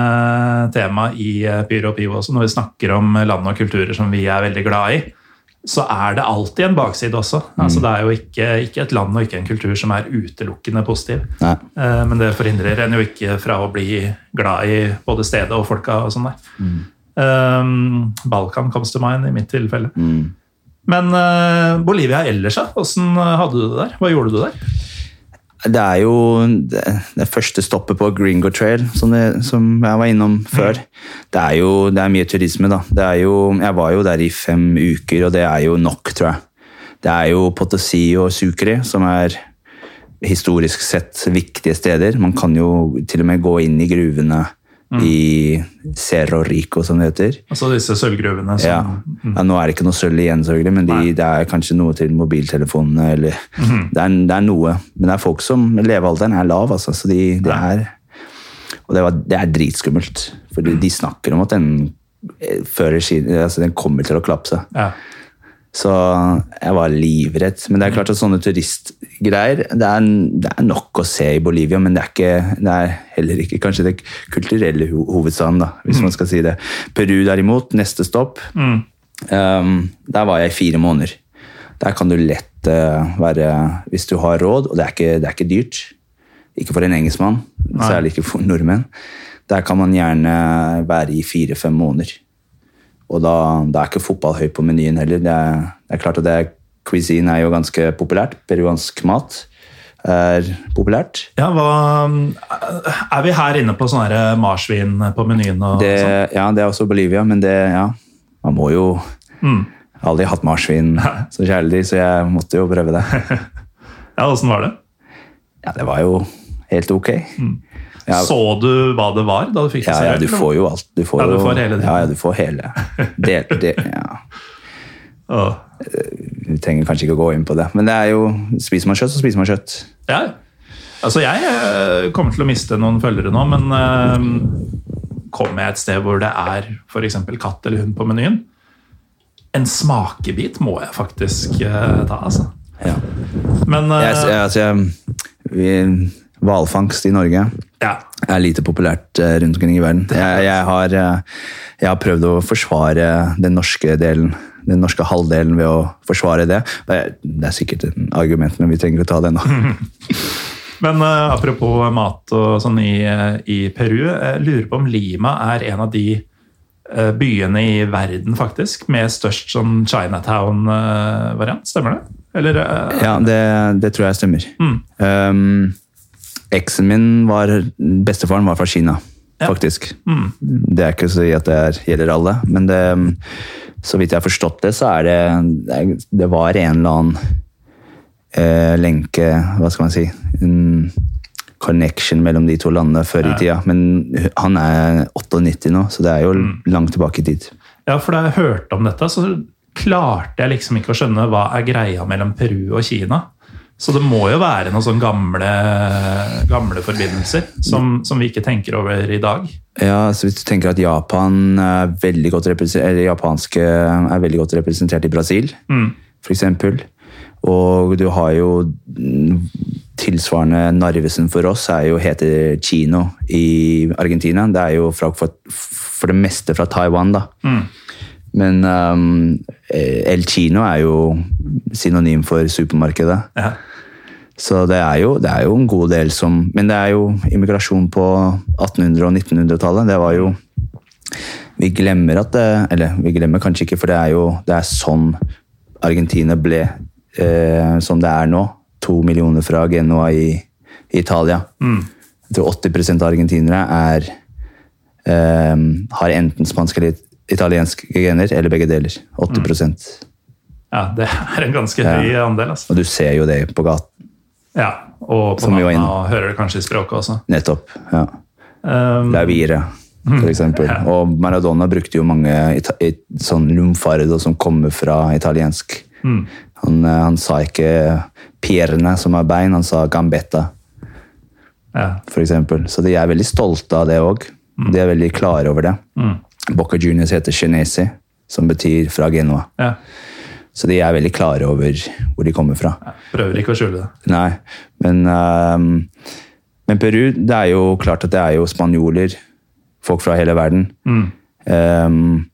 tema i eh, Pyro og Pivo også. Når vi snakker om land og kulturer som vi er veldig glad i, så er det alltid en bakside også. Mm. Altså, det er jo ikke, ikke et land og ikke en kultur som er utelukkende positiv. Nei. Eh, Men det forhindrer en jo ikke fra å bli glad i både stedet og folka og sånn der. Mm. Um, Balkan comes to mind i mitt tilfelle. Mm. Men eh, Bolivia ellers, hvordan Åssen hadde du det der? Hva gjorde du der? Det er jo det, det første stoppet på Gringo Trail, som, det, som jeg var innom før. Det er jo det er mye turisme, da. Det er jo, jeg var jo der i fem uker, og det er jo nok, tror jeg. Det er jo Potosi og Sucre som er historisk sett viktige steder. Man kan jo til og med gå inn i gruvene i Cerro Rico, som det heter. Altså disse sølvgruvene som Ja. ja, Nå er det ikke noe sølv igjen, selvfølgelig, men de, det er kanskje noe til mobiltelefonene. Eller, det, er, det er noe. Men det er folk som Levealderen er lav, altså. Så de, det er Og det, var, det er dritskummelt. For de, snakker om at den eh, sin altså Den kommer til å klapse. Ja. Så jeg var livredd. Men det er klart at sånne turistgreier Det er, det er nok å se i Bolivia, men det er, ikke, det er heller ikke kanskje det kulturelle ho hovedstaden, da, hvis man skal si det. Peru derimot, neste stopp, um, der var jeg i fire måneder. Der kan du lett uh, være Hvis du har råd, og det er ikke, det er ikke dyrt Ikke for en engelskmann, særlig ikke for nordmenn. Der kan man gjerne være i fire-fem måneder. Og da, da er ikke fotball høy på menyen heller. Det er, det er klart at det er, Cuisine er jo ganske populært. Peruansk mat er populært. Ja, hva, er vi her inne på sånne marsvin på menyen? og Det, sånn? ja, det er også Bolivia, men det, ja, man må jo Mm. Aldri hatt marsvin (laughs) som kjæledyr, så jeg måtte jo prøve det. (laughs) Ja, Åssen var det? Ja, det var jo helt ok. Ja, Så du hva det var da du fikk det ja, ja, du får jo alt. Du får Ja, du får hele det. Ja, du får hele. Det, (laughs) del, ja. oh. Vi trenger kanskje ikke å gå inn på det, men det er jo Spiser man kjøtt, så spiser man kjøtt. Ja. Altså, jeg eh, kommer til å miste noen følgere nå, men eh, kommer jeg et sted hvor det er f.eks. katt eller hund på menyen, en smakebit må jeg faktisk ta, altså. Ja. Men jeg, altså, jeg, vi- hvalfangst i Norge ja. er lite populært eh, rundt omkring i verden. Jeg, jeg, har, eh, jeg har prøvd å forsvare den norske delen, den norske halvdelen ved å forsvare det. Det er, er sikkert et argument, men vi trenger å ta det nå. (laughs) Men uh, apropos mat og sånn i, i Peru, jeg lurer på om Lima er en av de uh, byene i verden faktisk med størst sånn Chinatown-variant. Stemmer det? Eller Ja, det, det tror jeg stemmer. Mm. Um, Eksen min var Bestefaren var fra Kina, Ja. faktisk. Mm. Det er ikke så at det er, gjelder alle, men det, så vidt jeg har forstått det, så er det Det, det var en eller annen eh, lenke Hva skal man si? En connection mellom de to landene før i tida. Men han er 98 nå, så det er jo Mm. langt tilbake i tid. Ja, for da jeg hørte om dette, så klarte jeg liksom ikke å skjønne hva er greia mellom Peru og Kina. Så det må jo være noen sånne gamle, gamle forbindelser som, som vi ikke tenker over i dag. Ja, så Hvis du tenker at Japan er veldig godt eller japanske er veldig godt representert i Brasil, Mm. eksempel. Og du har jo tilsvarende Narvesen for oss er jo heter Kino i Argentina. Det er jo fra, for, for det meste fra Taiwan, da. Mm. Men um, El Chino er jo synonym for supermarkedet. Ja. Så det er, jo, det er jo en god del som Men det er jo immigrasjon på 1800- og 1900-tallet. Det var jo Vi glemmer at det Eller vi glemmer kanskje ikke, for det er jo det er sånn Argentina ble eh, som det er nå. To millioner fra Genoa i, i Italia. Jeg tror 80 av argentinere er eh, har enten spanske eller italienske gener, eller begge deler. 80 mm. ja, det er en ganske Ja. høy andel. Altså. Og du ser jo det på gaten. Ja, og på navnet, og hører det kanskje i språket også. Nettopp. ja. Um, Lavire, for eksempel. Ja. Og Maradona brukte jo mange sånn lumfardo som kommer fra italiensk. Han, eh, han sa ikke pierne, som er bein, han sa gambetta, ja. eksempel. Så de er veldig stolte av det òg. De er veldig klare over det. Boca Juniors heter Chinesi, som betyr fra Genoa. ja. Så de er veldig klare over hvor de kommer fra. ja. Prøver ikke å skjule det. Nei, men, um, men Peru, det er jo klart at det er jo spanjoler, folk fra hele verden. Ehm,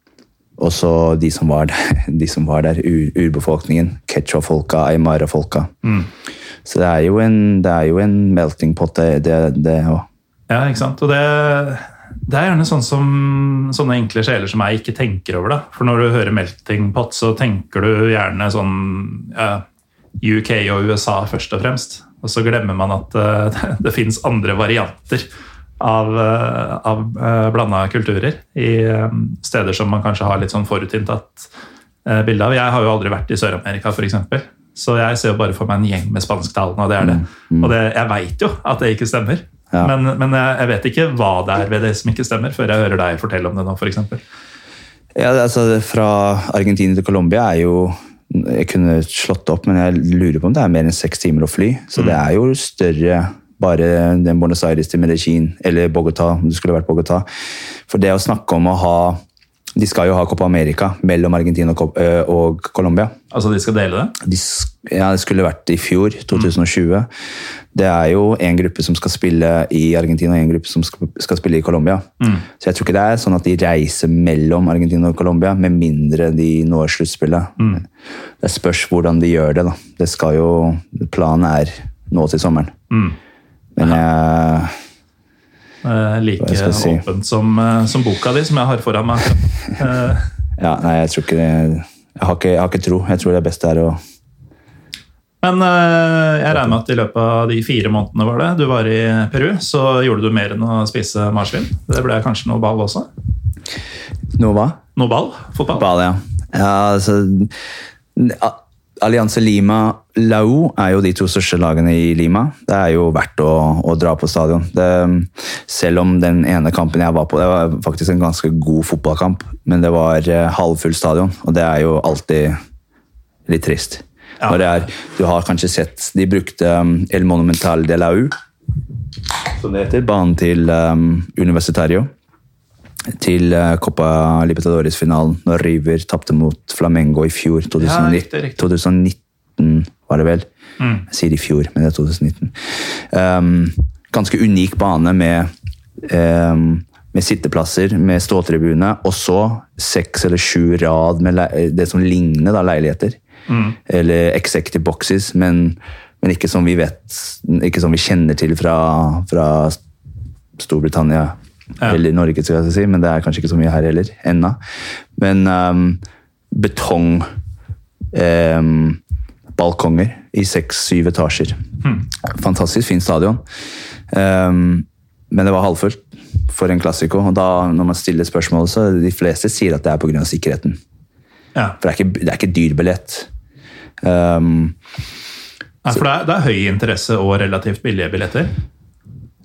også de som var der, (laughs) de som var der ur, urbefolkningen. Quechua-folka, Aymara-folka. Så det er, en, det er jo en melting pot, det, òg. Ja, ikke sant? Og det, det er gjerne sånn som sånne enkle sjeler som jeg ikke tenker over. da. For når du hører melting pot, så tenker du gjerne sånn ja, UK og USA først og fremst. Og så glemmer man at eh, (laughs) det, finnes andre varianter av, uh, av uh, blanda kulturer i eh, steder som man kanskje har litt sånn forutinntatt uh, bilde av. Jeg har jo aldri vært i Sør-Amerika, f.eks. Så jeg ser jo bare for meg en gjeng med spansktalende, og det er det. Og det, jeg veit jo at det ikke stemmer. Ja. Men, men jeg, jeg vet ikke hva det er ved det som ikke stemmer, før jeg hører deg fortelle om det nå, f.eks. Ja, altså Fra Argentina til Colombia er jo Jeg kunne slått det opp, men jeg lurer på om det er mer enn seks timer å fly. Så det er jo større bare den Buenos Aires til Medellin, eller Bogotá, om det skulle vært Bogotá. For det å snakke om å ha De skal jo ha Copa America mellom Argentina og, og Colombia. Altså, de skal dele det? De, ja, det skulle vært i fjor, 2020. Det er jo en gruppe som skal spille i Argentina og en gruppe som skal, skal spille i Colombia. Så jeg tror ikke det er sånn at de reiser mellom Argentina og Colombia, med mindre de når sluttspillet. Det spørs hvordan de gjør det. da. Det skal jo, Planen er nå til sommeren. Men jeg, Eh, like Hva si? åpent som, eh, som boka di, som jeg har foran meg. Eh, (laughs) ja, nei, jeg tror ikke det jeg har ikke, jeg har ikke tro. Jeg tror det beste er å Men eh, jeg regner med at i løpet av de fire månedene var det, du var i Peru, så gjorde du mer enn å spise marsvin. Det ble kanskje noe ball også? Noe hva? Noe ball? Fotball? Ball, ja. ja altså, Allianse Lima Lau er jo de to største lagene i Lima. Det er jo verdt å, å dra på stadion. Det, selv om den ene kampen jeg var på, det var faktisk en ganske god fotballkamp, men det var eh, halvfull stadion, og det er jo alltid litt trist. Ja. Er, du har kanskje sett De brukte um, El Monumental de Lau, som det heter, banen til um, Universitario til eh, Copa Libertadores-finalen når River tapte mot Flamengo i fjor. 2019, Ja, riktig, riktig. 2019 var det vel. Mm. Jeg sier i fjor, men det er 2019. Um, ganske unik bane med, um, med sitteplasser, med ståtribune, og så seks eller sju rad med det som ligner da, leiligheter. Mm. Eller executive boxes, men, men ikke som vi vet, ikke som vi kjenner til fra, fra Storbritannia Ja. eller Norge, skal jeg si, men det er kanskje ikke så mye her heller ennå. Men um, betong um, balkonger i seks-syv etasjer. Fantastisk fin stadion. Um, men det var halvfullt for en klassiko. Og da, når man stiller spørsmål, så de fleste sier at det er pga. sikkerheten. Ja. For det er ikke, det er ikke dyr billett. Um, Nei, for det er, det er høy interesse og relativt billige billetter.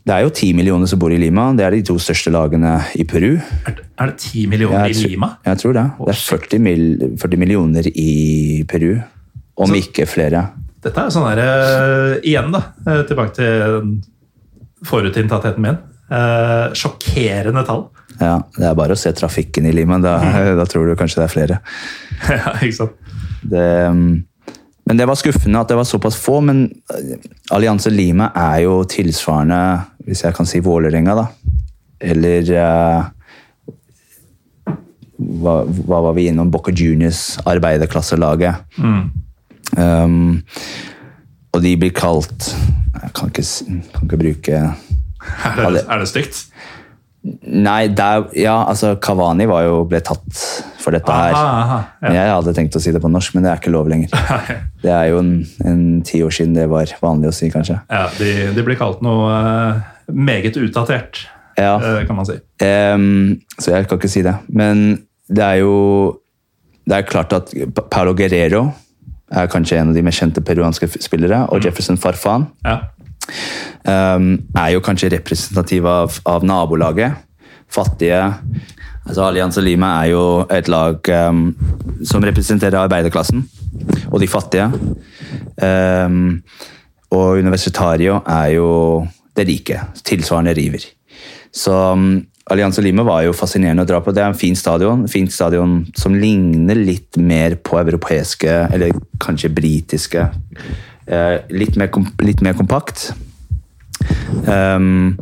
Det er jo ti millioner som bor i Lima. Det er de to største lagene i Peru. Er det- ti millioner Jeg i Lima? Jeg tror det. Det er 40, mil, 40 millioner i Peru. Om Så- ikke flere. Dette er sånn der, eh, Igjen, da. eh, Tilbake til forutinntattheten min. Eh, sjokkerende tall. Ja, Det er bare å se trafikken i Lima. Da, (laughs) da tror du kanskje det er flere. (laughs) ja, ikke sant? Det, um, men det var skuffende at det var såpass få. Men uh, Allianse Lima er jo tilsvarende, hvis jeg kan si Vålerenga, da. Eller uh, hva, hva var vi innom? Boca Juniors, arbeiderklasselaget. Um, og de blir kalt Jeg kan ikke, kan ikke bruke (laughs) Er det, er det stygt? Nei, der, ja, altså Kavani var jo, ble tatt for dette her. Aha, aha, ja. Jeg hadde tenkt å si det på norsk, men det er ikke lov lenger. (laughs) Det er jo en, en ti år siden det var vanlig å si, kanskje. Ja, de, de blir kalt noe uh, meget utdatert, Ja. uh, kan man si. Um, så jeg kan ikke si det. Men det er jo Det er klart at Pa- Paulo Guerrero er kanskje en av de mest kjente peruanske spillere, og Jefferson Farfan Ja. um, er jo kanskje representativ av, av nabolaget. Fattige. Altså Allianz Lima er jo et lag um, som representerer arbeiderklassen og de fattige. Um, og Universitario er jo det rike. Tilsvarende River. Så um, Allianz Lima var jo fascinerende å dra på. Det er en fin stadion. Fint stadion som ligner litt mer på europeiske, eller kanskje britiske. Eh, litt, mer litt mer kompakt. Um,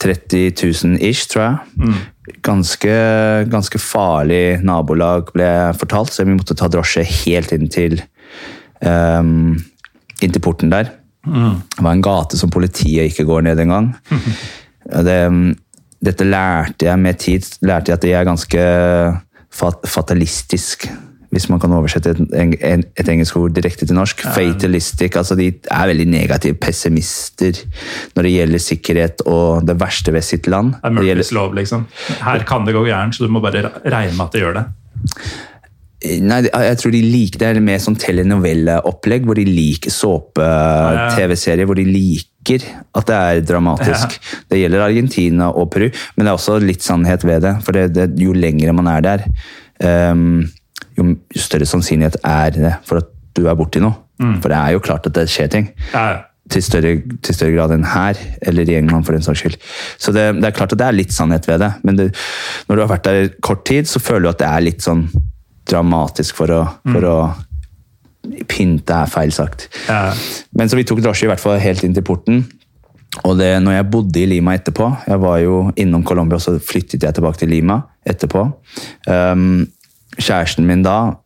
30 000 ish, tror jeg. Ganske, ganske farlig nabolag ble fortalt, så vi måtte ta drosje helt inn til, um, inn til porten der. Det var en gate som politiet ikke går ned engang. (laughs) Mm. Det, dette lærte jeg med tid. lærte jeg at det er ganske fat, fatalistisk, hvis man kan oversette et, en, et engelsk ord direkte til norsk. Fatalistic. altså De er veldig negative pessimister når det gjelder sikkerhet og det verste ved sitt land. Det er Murphys lov, liksom. Her kan det gå gærent, så du må bare regne med at det gjør det. Nei, jeg tror de liker det er mer sånn telenovelleopplegg, hvor de liker såpe-TV-serier, hvor de liker at det er dramatisk. Det gjelder Argentina og Peru, men det er også litt sannhet ved det. For det, det, jo lengre man er der, ehm, jo større sannsynlighet er det for at du er borti noe. For det er jo klart at det skjer ting. Ja, ja. Til større, til større grad enn her, eller i England for den saks skyld. Så det, det er klart at det er litt sannhet ved det, men det, når du har vært der kort tid, så føler du at det er litt sånn dramatisk for å, for å Pynte er feil sagt. Ja. Men så vi tok drosje i hvert fall helt inn til porten. Og det, når jeg bodde i Lima etterpå Jeg var jo innom Colombia, og så flyttet jeg tilbake til Lima etterpå. Um, kjæresten min da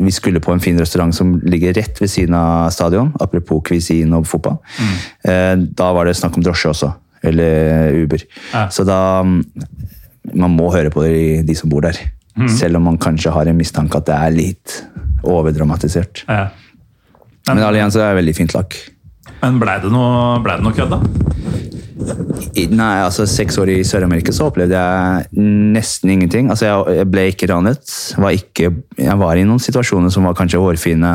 Vi skulle på en fin restaurant som ligger rett ved siden av stadion. Apropos cuisine og fotball. Eh, da var det snakk om drosje også. Eller Uber. Ja. Så da Man må høre på de, de som bor der. Selv om man kanskje har en mistanke at det er litt overdramatisert. Ja. Men Allianz er et veldig fint lag. Men blei det noe, ble det noe kødd, da? Nei, altså Seks år i Sør-Amerika så opplevde jeg nesten ingenting. Altså Jeg, jeg ble ikke ranet. Var ikke, jeg var i noen situasjoner som var kanskje hårfine,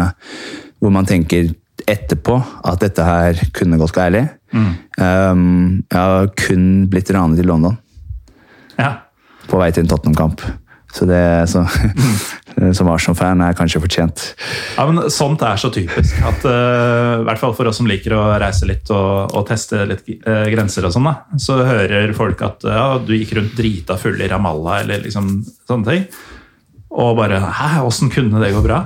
hvor man tenker etterpå at dette her kunne gått galt. Um, jeg har kun blitt ranet i London Ja. på vei til en Tottenham-kamp. Så det så, som (laughs) Arsenal-fan er kanskje fortjent. Ja, men Sånt er så typisk. at uh, I hvert fall for oss som liker å reise litt og, og teste litt uh, grenser, og sånn så hører folk at ja, du gikk rundt drita full i Ramallah eller liksom sånne ting. Og bare Hæ, åssen kunne det gå bra?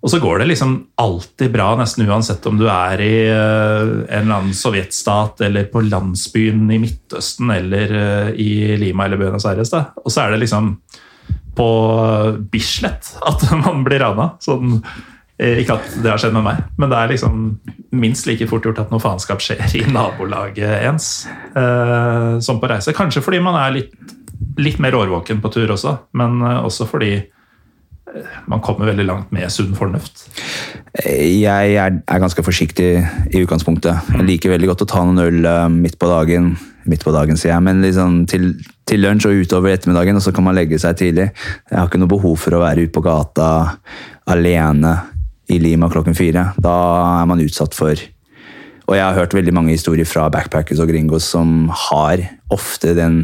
Og så går det liksom alltid bra, nesten uansett om du er i uh, en eller annen sovjetstat eller på landsbyen i Midtøsten eller i Lima eller Buenos Aires. da. Og så er det liksom på Bislett at (laughs) man blir rana. Sånn, eh, ikke at det har skjedd med meg, men det er liksom minst like fort gjort at noe faenskap skjer i nabolaget ens eh, som på reise. Kanskje fordi man er litt, litt mer årvåken på tur også, men eh, også fordi eh, man kommer veldig langt med sunn fornuft. Jeg er, er ganske forsiktig i utgangspunktet. Jeg liker veldig godt å ta noen øl midt på dagen. Midt på dagen, sier jeg, men liksom til, til lunsj og utover ettermiddagen, og så kan man legge seg tidlig. Jeg har ikke noe behov for å være ute på gata alene i Lima klokken fire. Da er man utsatt for Og jeg har hørt veldig mange historier fra backpackers og gringos som har ofte den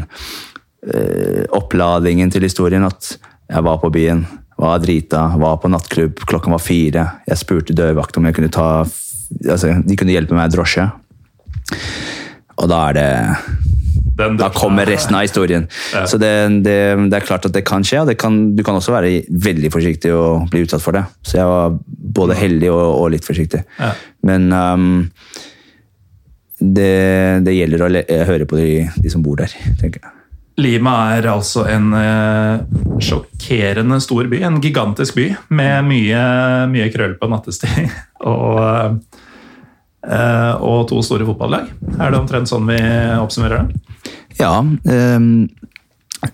øh, oppladingen til historien at jeg var på byen, var drita, var på nattklubb, klokken var fire. Jeg spurte dørvakt om jeg kunne ta altså, De kunne hjelpe meg i drosje. Og da er det Den Da kommer resten av historien. Ja. Så det, det, det er klart at det kan skje, og det kan, du kan også være veldig forsiktig og bli utsatt for det. Så jeg var både heldig og, og litt forsiktig. Ja. Men um, det, det gjelder å le, høre på de, de som bor der, tenker jeg. Lima er altså en eh, sjokkerende stor by. En gigantisk by med mye, mye krøll på nattestid. (laughs) og, eh, og to store fotballag. Er det omtrent sånn vi oppsummerer det? Ja. ehm,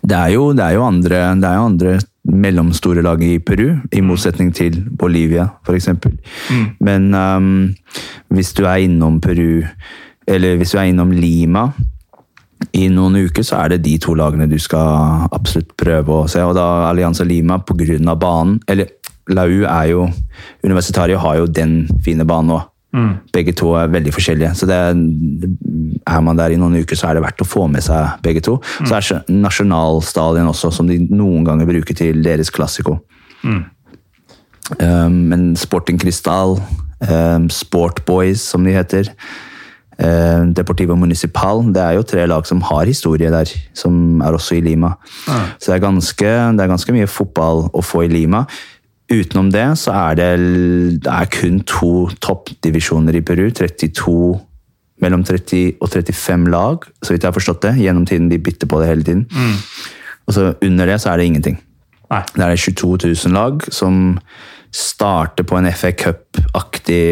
det, er jo, det, er jo andre, det er jo andre mellomstore lag i Peru, i motsetning til Bolivia f.eks. Mm. Men um, hvis du er innom Peru, eller hvis du er innom Lima i noen uker så er det de to lagene du skal absolutt prøve å se. Og da Allianza Lima pga. banen Eller Lau er jo Universitario har jo den fine banen òg. Mm. Begge to er veldig forskjellige. Så det, er man der i noen uker, så er det verdt å få med seg begge to. Mm. Så er nasjonalstadion også, som de noen ganger bruker til deres klassiko. Mm. Um, men Sporting Cristal, um, Sport Boys som de heter, um, Deportivo Municipal. Det er jo tre lag som har historie der, som er også i Lima. Så det er, ganske, det er, ganske, mye fotball å få i Lima. Utenom det så er det, det er kun to toppdivisjoner i Peru. 32, mellom 30 og 35 lag, så vidt jeg har forstått det. Gjennom tiden de bytter på det hele tiden. Mm. Og så under det så er det ingenting. Nei. Det er 22 000 lag som starter på en FA Cup-aktig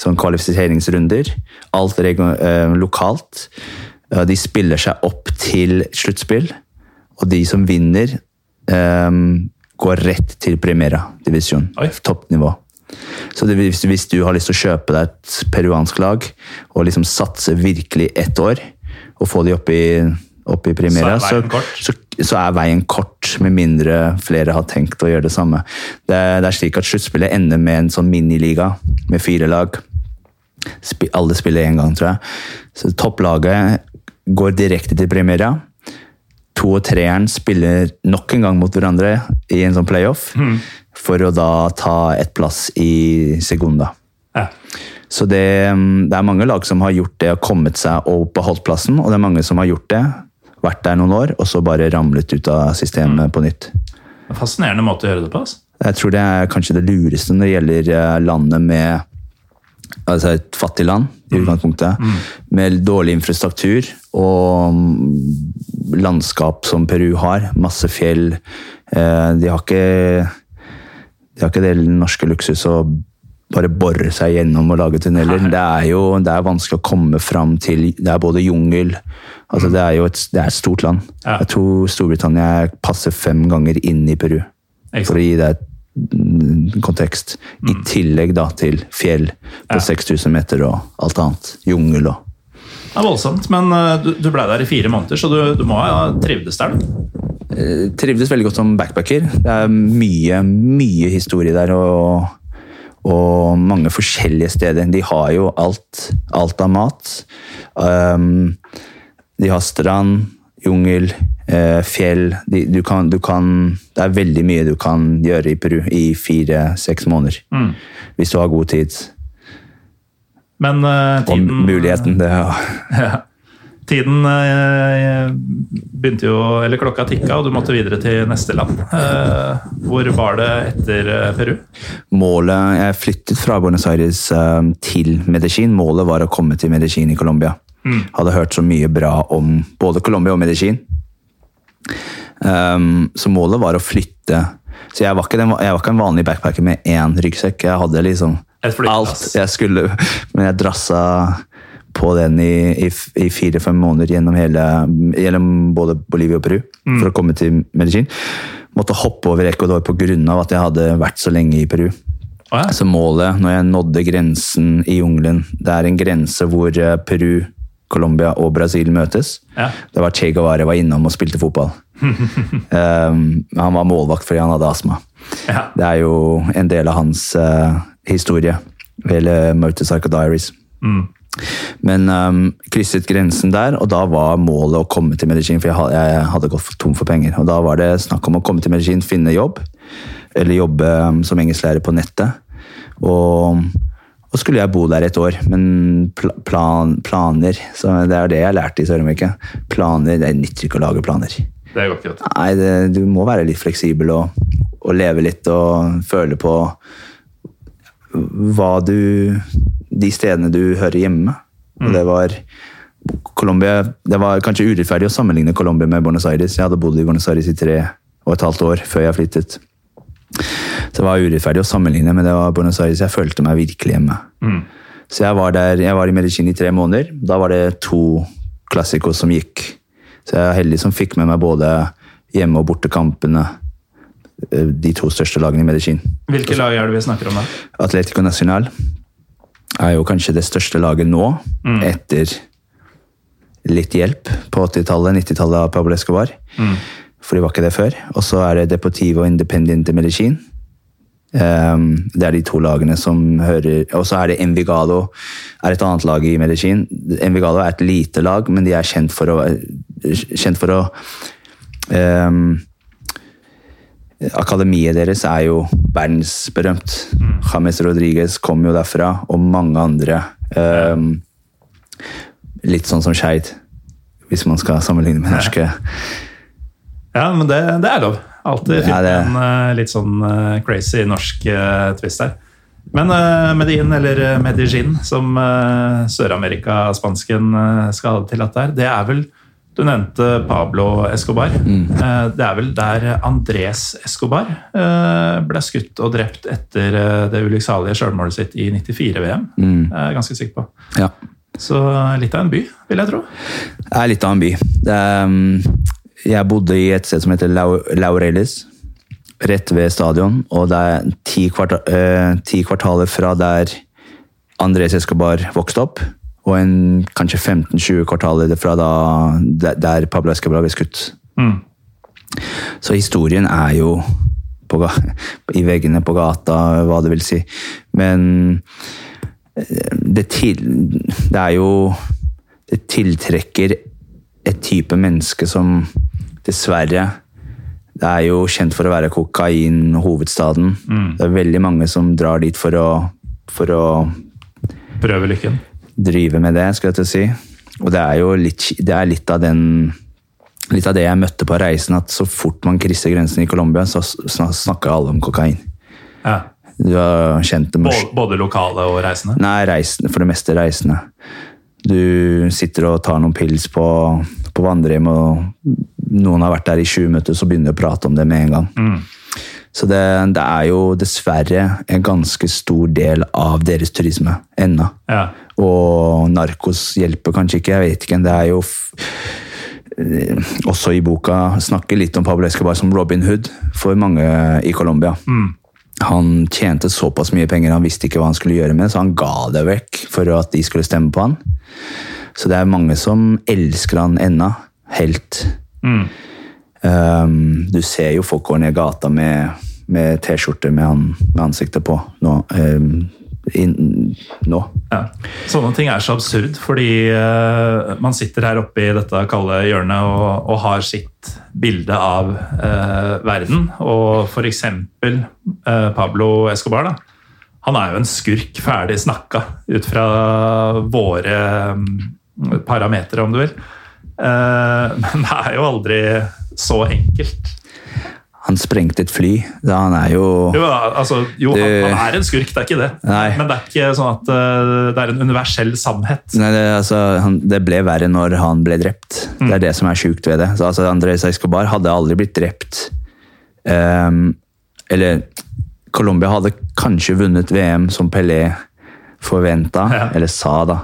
sånn kvalifiseringsrunder. Alt eh, lokalt. De spiller seg opp til sluttspill, og de som vinner, eh, går rett til Primera divisjon. Toppnivå. Så det, hvis, hvis, du har lyst til å kjøpe deg et peruansk lag og liksom satse virkelig ett år, og få de opp i, opp i Primera, så så, så, er, veien kort, med mindre flere har tenkt å gjøre det samme. Det, det er slik at Sluttspillet ender med en sånn miniliga med fire lag alle spiller én gang, tror jeg. Så topplaget går direkte til premiera. To og treeren spiller nok en gang mot hverandre i en sånn playoff. Mm. For å da ta et plass i Segunda. Ja. Så det, det, er mange lag som har gjort det og kommet seg og beholdt plassen. Og det er mange som har gjort det, vært der noen år, og så bare ramlet ut av systemet mm. på nytt. Fascinerende måte å gjøre det på. Altså. Jeg tror det er kanskje det lureste når det gjelder eh, landet med altså et fattig land i mm. utgangspunktet, mm. med dårlig infrastruktur og mm, landskap som Peru har. Masse fjell. Eh, de har ikke, de har ikke det norske luksus å bare bore seg gjennom og lage tunneler. Det er jo det er vanskelig å komme fram til Det er både jungel altså mm. Det er jo et, det er et stort land. Jeg tror Storbritannia passer fem ganger inn i Peru. For å gi deg et kontekst. I mm. tillegg da til fjell på ja. 6000 meter og alt annet. Jungel og Det er voldsomt, men eh, du, du blei der i fire måneder, så du, du må ha trivdes der? Eh, trivdes veldig godt som backpacker. Det er mye, mye historie der. og og mange forskjellige steder. De har jo alt, alt av mat. Um, de har strand, jungel, Eh, fjell de, du, kan, du, kan, Det er veldig mye du kan gjøre i Peru i fire-seks måneder. Mm. Hvis du har god tid. Men uh, tiden Og muligheten, det ja. (laughs) ja. Tiden uh, begynte jo Eller klokka tikka, og du måtte videre til neste land. Uh, hvor var det etter Peru? Målet Jeg flyttet fra Buenos Aires til Medellin. Målet var å komme til Medellin i Colombia. Mm. Hadde hørt så mye bra om både Colombia og medisin. Um, så målet var å flytte. Så jeg var, den, jeg var ikke, en vanlig backpacker med én ryggsekk. Jeg hadde liksom alt jeg skulle, (laughs) men jeg drassa på den i, i, i fire-fem måneder gjennom, hele, gjennom både Bolivia og Peru mm. for å komme til medisin. Måtte hoppe over Ecuador pga. at jeg hadde vært så lenge i Peru. Oh, ja. Så målet, når jeg nådde grensen i jungelen Det er en grense hvor eh, Peru Colombia og Brasil møtes. Ja. Det var Che Guevara var innom og spilte fotball. (laughs) um, han var målvakt fordi han hadde astma. Ja. Det er jo en del av hans uh, historie. Hele Motorcycle Diaries. Mm. Men um, krysset grensen der, og da var målet å komme til medisin. For jeg, jeg hadde gått tom for penger. Og da var det snakk om å komme til medisin, finne jobb. Eller jobbe um, som engelsklærer på nettet. Og og skulle jeg bo der et år, men plan, planer så Det er det jeg lærte i Sør-Amerika. Planer, Det nytter ikke å lage planer. Det går ikke. Nei, det, Du må være litt fleksibel og, og, leve litt og føle på hva du De stedene du hører hjemme. Og mm. det var Colombia, Det var kanskje urettferdig å sammenligne Colombia med Buenos Aires. Jeg hadde bodd i Buenos Aires i tre og et halvt år før jeg flyttet. Det var urettferdig å sammenligne, men det var Buenos Aires jeg følte meg virkelig hjemme. Så jeg var der, jeg var i Medellin i tre måneder. Da var det to klassikos som gikk. Så jeg er heldig som fikk med meg både hjemme- og bortekampene. eh, De to største lagene i Medellin. Hvilke lag er det vi snakker om da? Atletico Nacional er jo kanskje det største laget nå, etter litt hjelp på 80-tallet, 90-tallet av Pablo Escobar. For de var ikke det før. Og så er det Deportivo Independiente Medellin. Ehm, det er de to lagene som hører Og så er det Envigado, er et annet lag i Medellin. Envigado er et lite lag, men de er kjent for å Kjent for å um, Akademiet deres er jo verdensberømt. James Rodriguez kom jo derfra, og mange andre. Um, litt sånn som Skeid, hvis man skal sammenligne med norske. Ja, men det, det er lov. Alltid finne det- en uh, litt sånn uh, crazy norsk uh, twist her. Men uh, Medellin, eller Medellin, som Sør-Amerika-spansken skal ha det til at det er, det er vel Du nevnte Pablo Escobar. Eh, det er vel der Andres Escobar ble skutt og drept etter det ulykksalige sjølmålet sitt i 94-VM. Jeg er ganske sikker på. Ja. Så litt av en by, vil jeg tro. Det er litt av en by. Det er, um, jeg bodde i et sted som heter Laurelis, rett ved stadion. Og det er ti, kvarta, eh, ti kvartaler fra der Andres Escobar vokste opp. Og en, kanskje 15-20 kvartaler fra da, der- Pablo Escobar ble skutt. Så historien er jo på, i veggene på gata, hva det vil si. Men eh, det, til, det er jo Det tiltrekker et type menneske som dessverre Det er jo kjent for å være kokainhovedstaden. Mm. Det er veldig mange som drar dit for å, for å Prøve lykken. drive med det, skal jeg til å si. Og det er jo litt, det er litt av den Litt av det jeg møtte på reisen, at så fort man krysser grensen i Colombia, så snakker alle om kokain. Ja. Du har kjent det med Både, både lokale og reisende. Nei, reisende, for det meste reisende. Du sitter og tar noen pils på, på vandrehjem, og noen har vært der i 20 minutter, så begynner de å prate om det med en gang. Så det, det er jo dessverre en ganske stor del av deres turisme ennå. Ja. Og narkos hjelper kanskje ikke, jeg vet ikke. Det er jo eh, også i boka snakker litt om Pablo Escobar som Robin Hood for mange i Colombia. Han tjente såpass mye penger, han visste ikke hva han skulle gjøre med så han ga det vekk for at de skulle stemme på han. Så det er mange som elsker han ennå. Helt. Um, du ser jo folk går ned gata med, med T-skjorter med, han, med ansiktet på nå. Um, nå. Ja. Sånne ting er så absurd, fordi uh, man sitter her oppe i dette kalde hjørnet og, og har sitt bilde av uh, verden. Og for eksempel eh, Pablo Escobar, da. Han er jo en skurk ferdig snakka ut fra våre um, parametere, om du vil. Uh, (laughs) men det er jo aldri så enkelt. Han sprengte et fly. Da han er jo Jo, altså, jo han, han er en skurk, det er ikke det. Nei. Men det er ikke sånn at uh, det er en universell sannhet. Nei, det, altså, han, det ble verre når han ble drept. Det er det som er sjukt ved det. Så, altså, Andres Escobar hadde aldri blitt drept. Um, eller Colombia hadde kanskje vunnet VM som Pelé forventa, Ja. eller sa, da.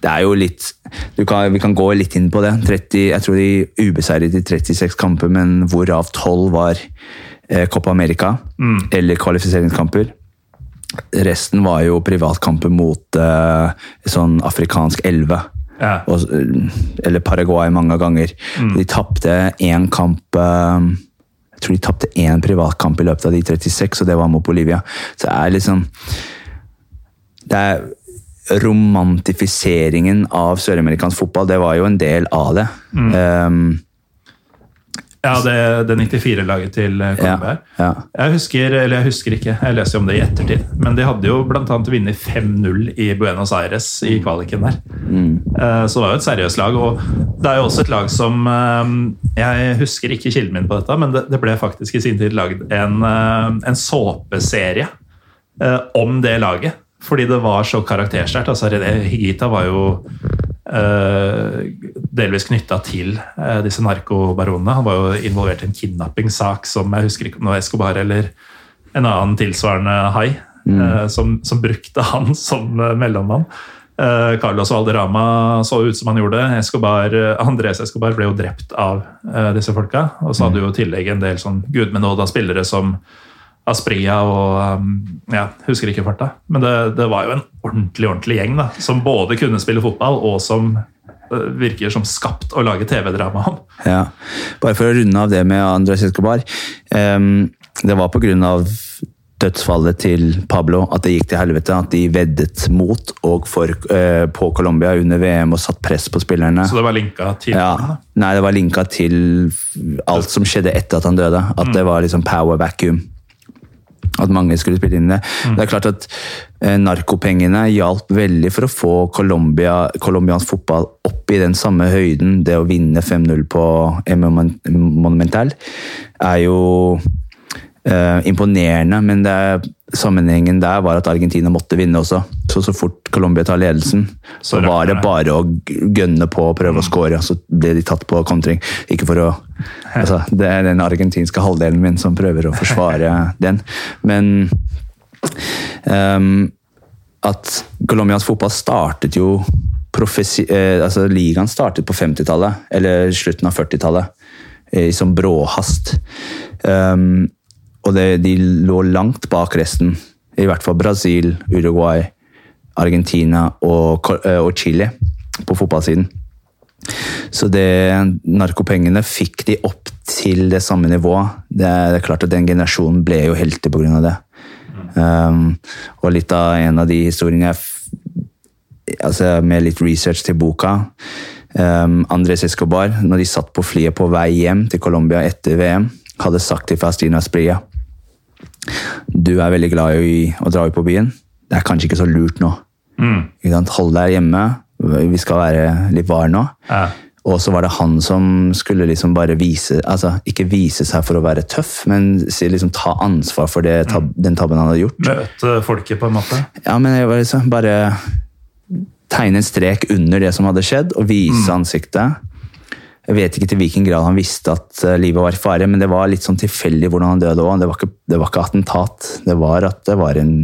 Det er jo litt du kan, Vi kan gå litt inn på det. 30, jeg tror de ubeseiret i 36 kamper, men hvorav 12 var eh, Copa America, eller kvalifiseringskamper. Resten var jo privatkamper mot eh, sånn afrikansk elve. Ja. Og, eh, eller Paraguay mange ganger. De tapte én kamp eh, Jeg tror de tapte én privatkamp i løpet av de 36, og det var mot Bolivia. Så det er liksom Det er romantifiseringen av søramerikansk fotball, det var jo en del av det. Um, Ja, det, det 94-laget til eh, Colombia. ja, ja. Jeg husker, eller jeg husker ikke, jeg leser om det i ettertid, men de hadde jo annet vunnet 5-0 i Buenos Aires i kvaliken der. Eh, Så det var jo et seriøst lag, og det er jo også et lag som eh, Jeg husker ikke kilden min på dette, men det, det ble faktisk i sin tid lagd en, eh, en såpeserie eh, om det laget. Fordi det var så karaktersterkt. Altså, René Higita var jo uh, delvis knytta til uh, disse narkobaronene. Han var jo involvert i en kidnappingssak som jeg husker ikke om det var Escobar eller en annen tilsvarende hai, eh, som, som brukte han (laughs) som mellommann. Carlos Valderama så ut som han gjorde. Escobar, Andres Escobar ble jo drept av disse folka. Og så hadde du jo i tillegg en del sånn gudmenåda spillere som Aspria og um, ja, husker ikke farta. Men det, det var jo en ordentlig ordentlig gjeng da, som både kunne spille fotball, og som eh, virker som skapt å lage TV-drama om. Ja. Bare for å runde av det med Andres Escobar. Um, det var pga. dødsfallet til Pablo at det gikk til helvete. At de veddet mot og for, uh, på Colombia under VM og satt press på spillerne. Så det var linka til Ja, nei, det var linka til alt som skjedde etter at han døde. At det var liksom power vacuum. At mange skulle spille inn det. det. Det er klart at eh, narkopengene hjalp veldig for å få Colombia, colombiansk fotball opp i den samme høyden. Det å vinne 5-0 på MM Monumental er jo eh, imponerende, men det sammenhengen der var at Argentina måtte vinne også. Så så fort Colombia tar ledelsen, så var det bare å gønne på og prøve å score, så ble de tatt på kontring. Ikke for å altså, Det er den argentinske halvdelen min som prøver å forsvare (laughs) den. Men um, at Colombias fotball startet jo eh, altså Ligaen startet på 50-tallet, eller slutten av 40-tallet, i sånn bråhast. Ehm, og det, de lå langt bak resten. I hvert fall Brasil, Uruguay, Argentina og, eh, og Chile på fotballsiden. Så det, narkopengene fikk de opp til det samme nivået. Det det er klart at den generasjonen ble jo helter pga. det. Um, og litt av en av de historiene altså Med litt research til boka um, Andres Escobar, når de satt på flyet på vei hjem til Colombia etter VM, hadde sagt til Fastina Aspria Du er veldig glad i å dra ut på byen. Det er kanskje ikke så lurt nå. Mm. Hold deg hjemme. Vi skal være litt var nå. Ja. Og så var det han som skulle liksom bare vise altså Ikke vise seg for å være tøff, men liksom ta ansvar for det, tab den tabben han hadde gjort. Møte folket, på en måte. Ja, men jeg var liksom bare tegne en strek under det som hadde skjedd, og vise ansiktet. Jeg vet ikke til hvilken grad han visste at eh, livet var i fare, men det var litt sånn tilfeldig hvordan han døde òg. Det, det var ikke attentat. Det var at det var en,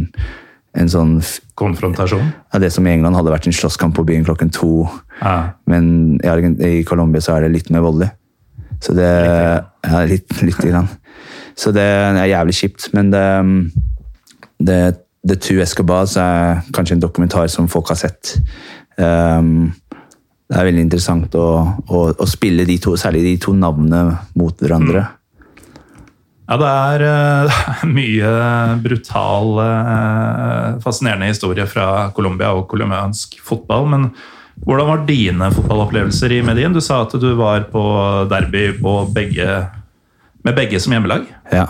en sånn Konfrontasjon. ja, Det som i England hadde vært en slåsskamp på byen klokken to. Ja. Men i, i Colombia så er det litt mer voldelig. Så det Ja, litt, litt grann. Så det er jævlig kjipt. Men det, det The Two Escobars er kanskje en dokumentar som folk har sett. Um, det er veldig interessant å, å, å spille de to, særlig de to navnene mot hverandre. Ja, det er (laughs) uh, mye brutal, uh, fascinerende historie fra Colombia og colombiansk fotball. Men hvordan var dine fotballopplevelser i Medien? Du sa at du var på derby på begge, med begge som hjemmelag. Ja.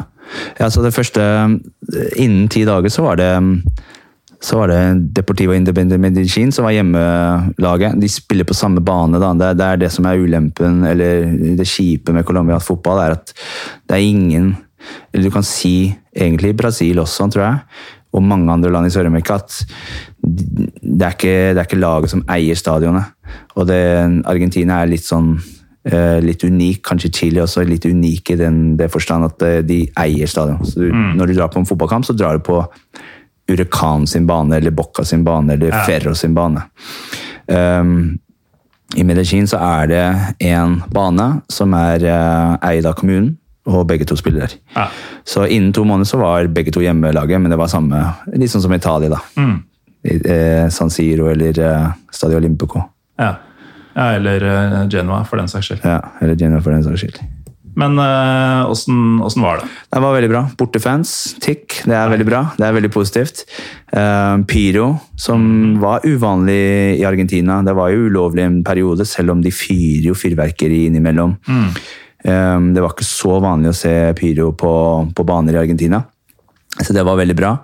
ja, så det første Innen ti dager så var det så var det Deportivo Independent Medicin som var hjemmelaget. De spiller på samme bane. da. Det, er- det er som er ulempen, eller det kjipe med colombiansk fotball, er at det er ingen Eller du kan si egentlig Brasil også, tror jeg, og mange andre land i Sør-Amerika, at det er, ikke, det er ikke laget som eier stadionet. Og det, Argentina er litt sånn eh, litt unik, kanskje Chile også litt unik i den, det forstand at eh, de eier stadion. Så du, Når du drar på en fotballkamp, så drar du på Huracan sin bane, eller Bocca sin bane, eller Ja. Ferro sin bane. Um, I Medellin så er det en bane som er uh, eid av kommunen, og begge to spiller der. Ja. Så innen to måneder så var begge to hjemmelaget, men det var samme, litt sånn som Italia, da. I, eh, San Siro eller eh, Stadio Olimpico. Ja. ja eller eh, Genoa, for den saks skyld. Ja, eller Genoa for den saks skyld. Men eh, åssen åssen var det? Det var veldig bra. Bortefans, tikk, det er veldig bra. Det er veldig positivt. Uh, pyro, som var uvanlig i Argentina. Det var jo ulovlig en periode, selv om de fyrer jo fyrverkeri innimellom. Eh, det var ikke så vanlig å se pyro på, på baner i Argentina. Så det var veldig bra.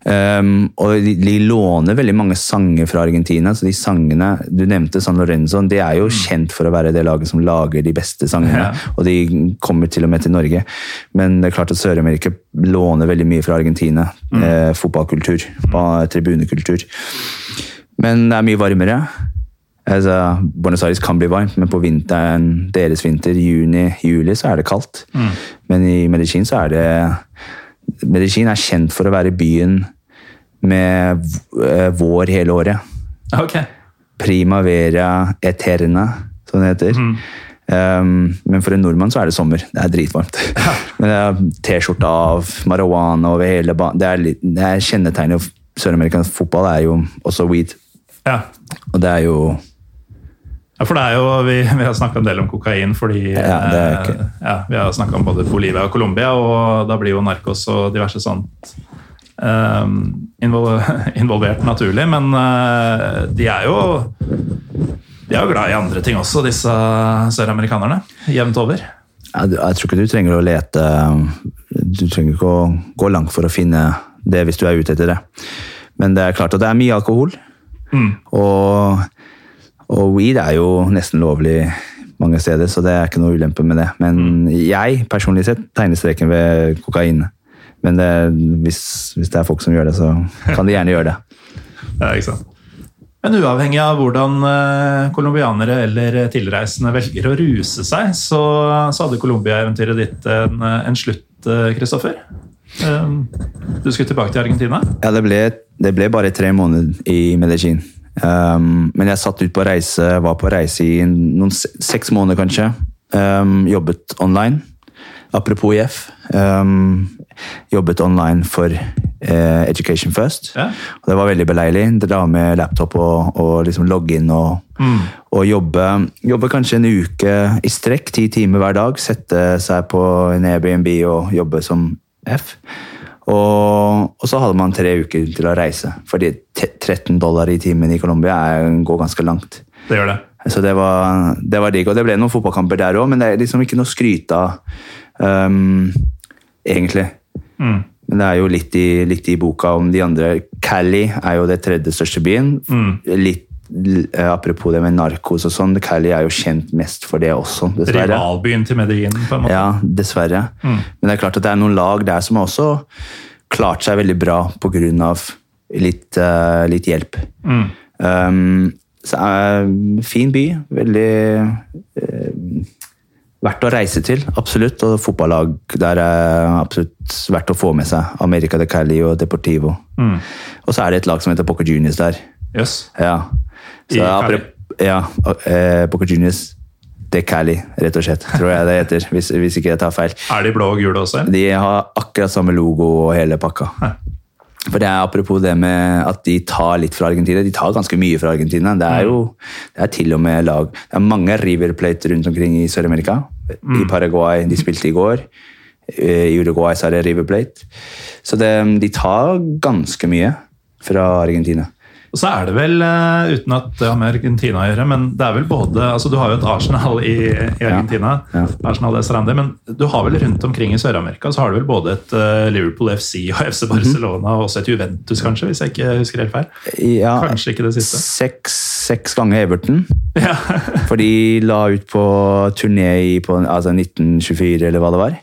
Um, og de, de låner veldig mange sanger fra Argentina. så de sangene, Du nevnte San Lorenzo. De er jo kjent for å være det laget som lager de beste sangene. Ja. Og de kommer til og med til Norge. Men det er klart at Sør-Amerika låner veldig mye fra Argentina. Eh, fotballkultur, mm. tribunekultur. Men det er mye varmere. Altså, Buenos Aires kan bli varmt, men på vinteren, deres vinter, juni, juli, så er det kaldt. Men i Medellin så er det Medellin er kjent for å være byen med eh, vår hele året. Ok. Primavera eterna, som det heter. Um, men for en nordmann så er det sommer. Det er dritvarmt. (laughs) men det er T-skjorte av, marihuana over hele banen. Det er, litt- det er kjennetegnet Sør-amerikansk fotball er jo også weed. Ja. Og det er jo Ja, for det er jo, Vi, vi har snakka en del om kokain fordi Ja, er eh, ja, Vi har snakka om både Bolivia og Colombia, og da blir jo narkos og diverse sånt eh, (laughs) involvert naturlig. Men eh, de er jo de er jo glad i andre ting også, disse søramerikanerne. Jevnt over. Jeg, Jeg tror ikke du trenger å lete Du trenger ikke å gå langt for å finne det hvis du er ute etter det. Men det er klart at det er mye alkohol. Og, og weed er jo nesten lovlig mange steder, så det er ikke noe ulempe med det. Men jeg personlig sett tegner streken ved kokain. Men det, hvis, hvis det er folk som gjør det, så kan de gjerne gjøre det. (laughs) Ja, ikke sant? Men uavhengig av hvordan eh, colombianere eller tilreisende velger å ruse seg, så, så hadde Colombia-eventyret ditt en, en slutt, eh, Kristoffer. Eh, Du skulle tilbake til Argentina? Ja, det ble, det ble bare tre måneder i Medellin. Um, men jeg satt ut på reise, var på reise i noen seks måneder kanskje. Um, jobbet online. Apropos IF. Um, jobbet online for uh, Education First. Ja. Og det var veldig beleilig. Dra med laptop og, og liksom logge inn og, og jobbe, jobbe kanskje en uke i strekk, ti timer hver dag. Sette seg på en Airbnb og jobbe som F. Og, og så hadde man tre uker til å reise. Fordi 13 dollar i timen i Colombia går ganske langt. Det gjør det. Så det var, det var digg. Og det ble noen fotballkamper der òg, men det er liksom ikke noe å skryte av, um, egentlig. Mm. Men det er jo litt i, litt i boka om de andre. Cali er jo det tredje største byen. Litt l- eh, Apropos det med narkos og sånn, Cali er jo kjent mest for det også, dessverre. Rivalbyen til Medellin, på en måte. Ja, dessverre. Men det er klart at det er noen lag der som har også klart seg veldig bra pga. Litt, uh, litt hjelp. Um, så er fin by. Veldig uh, verdt å reise til, absolutt. Og fotballag der er absolutt verdt å få med seg. America de Cali og Deportivo. Og så er det et lag som heter Boca Juniors der. Yes. Ja. I Cali? Ja, eh, Boca Juniors de Cali, rett og slett, tror jeg det heter. Hvis, hvis ikke jeg tar feil. Er de blå og gule også? eller? De har akkurat samme logo og hele pakka. For det er Apropos det med at de tar litt fra Argentina. De tar ganske mye fra Argentina. Det er jo det er til og med lag Det er mange River Plate rundt omkring i Sør-Amerika. I Paraguay, de spilte i går. Eh, I Uruguay så er det River Plate. Så det, de tar ganske mye fra Argentina. Og så er det vel, eh, uten at det har med Argentina å gjøre, men det er vel både altså Du har jo et Arsenal i, i Argentina, Ja. Arsenal de Sarandi, men du har vel rundt omkring i Sør-Amerika så har du vel både et eh, Liverpool FC og FC Barcelona og også et Juventus, kanskje, hvis jeg ikke husker helt feil? Ja, Kanskje ikke det siste. Seks, seks ganger Everton. Ja. (laughs) For de la ut på turné i på, altså 1924, eller hva det var.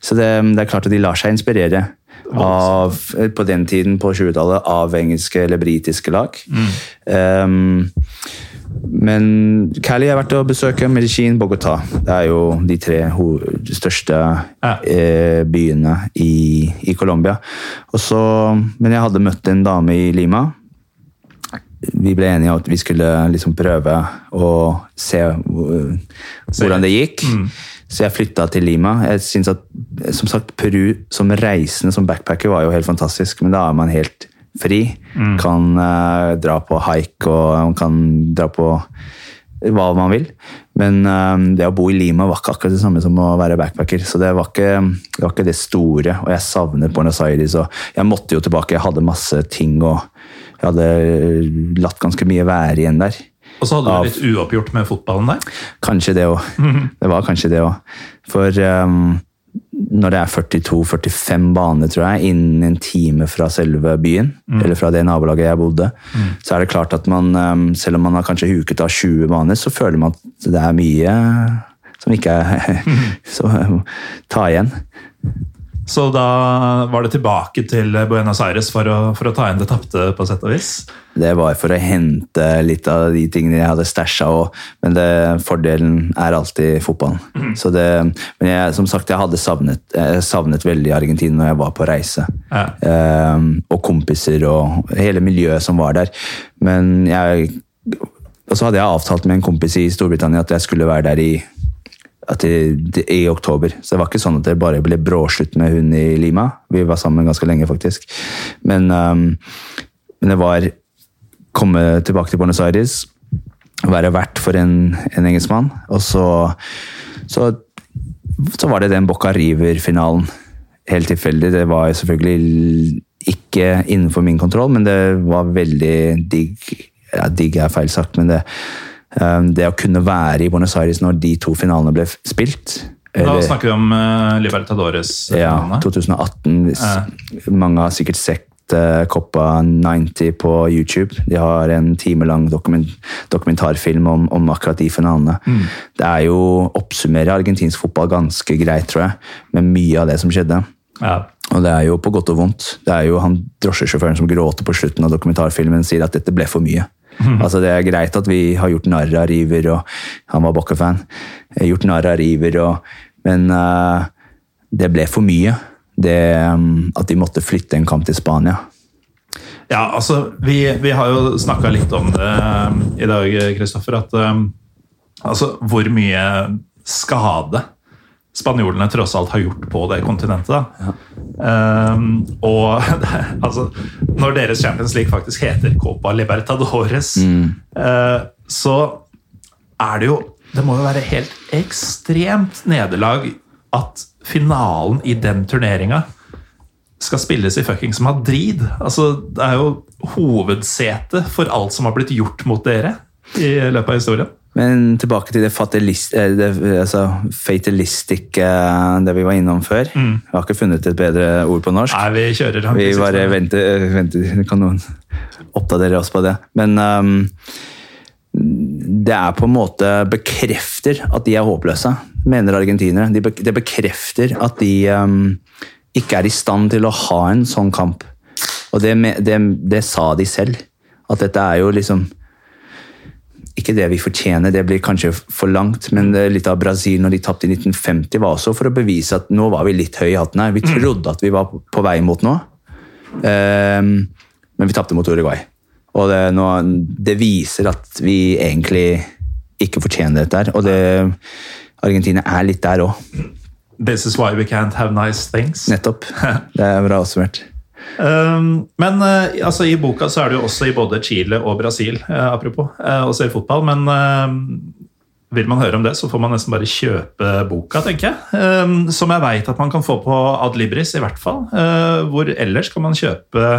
Så det, det er klart at de lar seg inspirere av, på den tiden, på 20-tallet, av engelske eller britiske lag. Um, men Cali har vært å besøke, Medicin, Bogotá. Det er jo de tre største Ja. eh, byene i, i Colombia. Men jeg hadde møtt en dame i Lima vi ble enige om at vi skulle liksom prøve å se hvordan det gikk. Så jeg flytta til Lima. Jeg synes at, som sagt, Peru som reisende, som backpacker, var jo helt fantastisk, men da er man helt fri. Kan uh, dra på haik og man kan dra på hva man vil. Men uh, det å bo i Lima var ikke akkurat det samme som å være backpacker. Så det var ikke det, var ikke det store, og jeg savnet Buenos Aires. Og jeg måtte jo tilbake, jeg hadde masse ting og jeg hadde latt ganske mye være igjen der. Og så hadde du litt uoppgjort med fotballen der. Kanskje det òg. Det var kanskje det òg. For um, når det er 42-45 baner, tror jeg, innen en time fra selve byen, eller fra det nabolaget jeg bodde, så er det klart at man, um, selv om man har kanskje huket av 20 baner, så føler man at det er mye som ikke er (laughs) Så um, ta igjen. Så da var det tilbake til Buenos Aires for å, for å ta inn det tapte, på sett og vis. Det var for å hente litt av de tingene jeg hadde stæsja òg, men det, fordelen er alltid fotballen. Så det, men jeg, som sagt, jeg hadde savnet, jeg savnet veldig Argentina når jeg var på reise. Ja. Um, og kompiser og hele miljøet som var der. Men jeg Og så hadde jeg avtalt med en kompis i Storbritannia at jeg skulle være der i at det, i oktober. Så det var ikke sånn at det bare ble bråslutt med hun i Lima. Vi var sammen ganske lenge, faktisk. Men, um, men det var komme tilbake til Buenos Aires, være vert for en, en engelskmann, og så, så, så var det den Boca River-finalen. Helt tilfeldig. Det var selvfølgelig ikke innenfor min kontroll, men det var veldig digg. Ja, digg er feil sagt, men det, det å kunne være i Buenos Aires når de to finalene ble spilt Da snakker vi om uh, Libertadores. ja, finalene. 2018. Eh. Mange har sikkert sett uh, Coppa 90 på YouTube. De har en timelang dokument, dokumentarfilm om, om akkurat de finalene. Det er jo oppsummerer argentinsk fotball ganske greit, tror jeg, med mye av det som skjedde. Ja. Og det er jo på godt og vondt. Det er jo han drosjesjåføren som gråter på slutten av dokumentarfilmen, sier at dette ble for mye. (laughs) Altså Det er greit at vi har gjort narr av River, og han var Boca-fan. eh, Gjort narr av River, og, men uh, det ble for mye. Det, um, at de måtte flytte en kamp til Spania. Ja, altså, vi, vi har jo snakka litt om det um, i dag, Kristoffer. At um, altså, hvor mye skade spanjolene tross alt har gjort på det kontinentet. da. Um, og (laughs) altså, når deres Champions League faktisk heter Copa Libertadores, eh, så er det jo Det må jo være helt ekstremt nederlag at finalen i den turneringa skal spilles i fuckings Madrid. Altså, det er jo hovedsetet for alt som har blitt gjort mot dere i løpet av historien. Men tilbake til det, fatalist, eh, det altså, fatalistic eh, det vi var innom før. Jeg har ikke funnet et bedre ord på norsk. Nei, vi kjører Vi bare venter, venter (laughs) Kan noen oppdatere oss på det? Men um, det er på en måte bekrefter at de er håpløse, mener argentinere. De det bekrefter at de um, ikke er i stand til å ha en sånn kamp. Og det, det, det sa de selv. At dette er jo liksom ikke det vi fortjener, det blir kanskje for langt, men er litt av Brasil når de tapte i 1950, var også for å bevise at nå var vi litt høye i hatten her. Vi trodde at vi var på vei mot noe, Ehm, men vi tapte mot Uruguay. Og det, nå, det viser at vi egentlig ikke fortjener dette her. Og det, Argentina er litt der òg, This is why we can't have nice things. nettopp. (laughs) Det er bra oppsummert. Um, men eh, altså, i boka så er jo også i både Chile og Brasil, eh, apropos, også og ser fotball. Men eh, vil man høre om det, så får man nesten bare kjøpe boka, tenker jeg. Um, som jeg veit at man kan få på Adlibris, i hvert fall. Eh, hvor ellers kan man kjøpe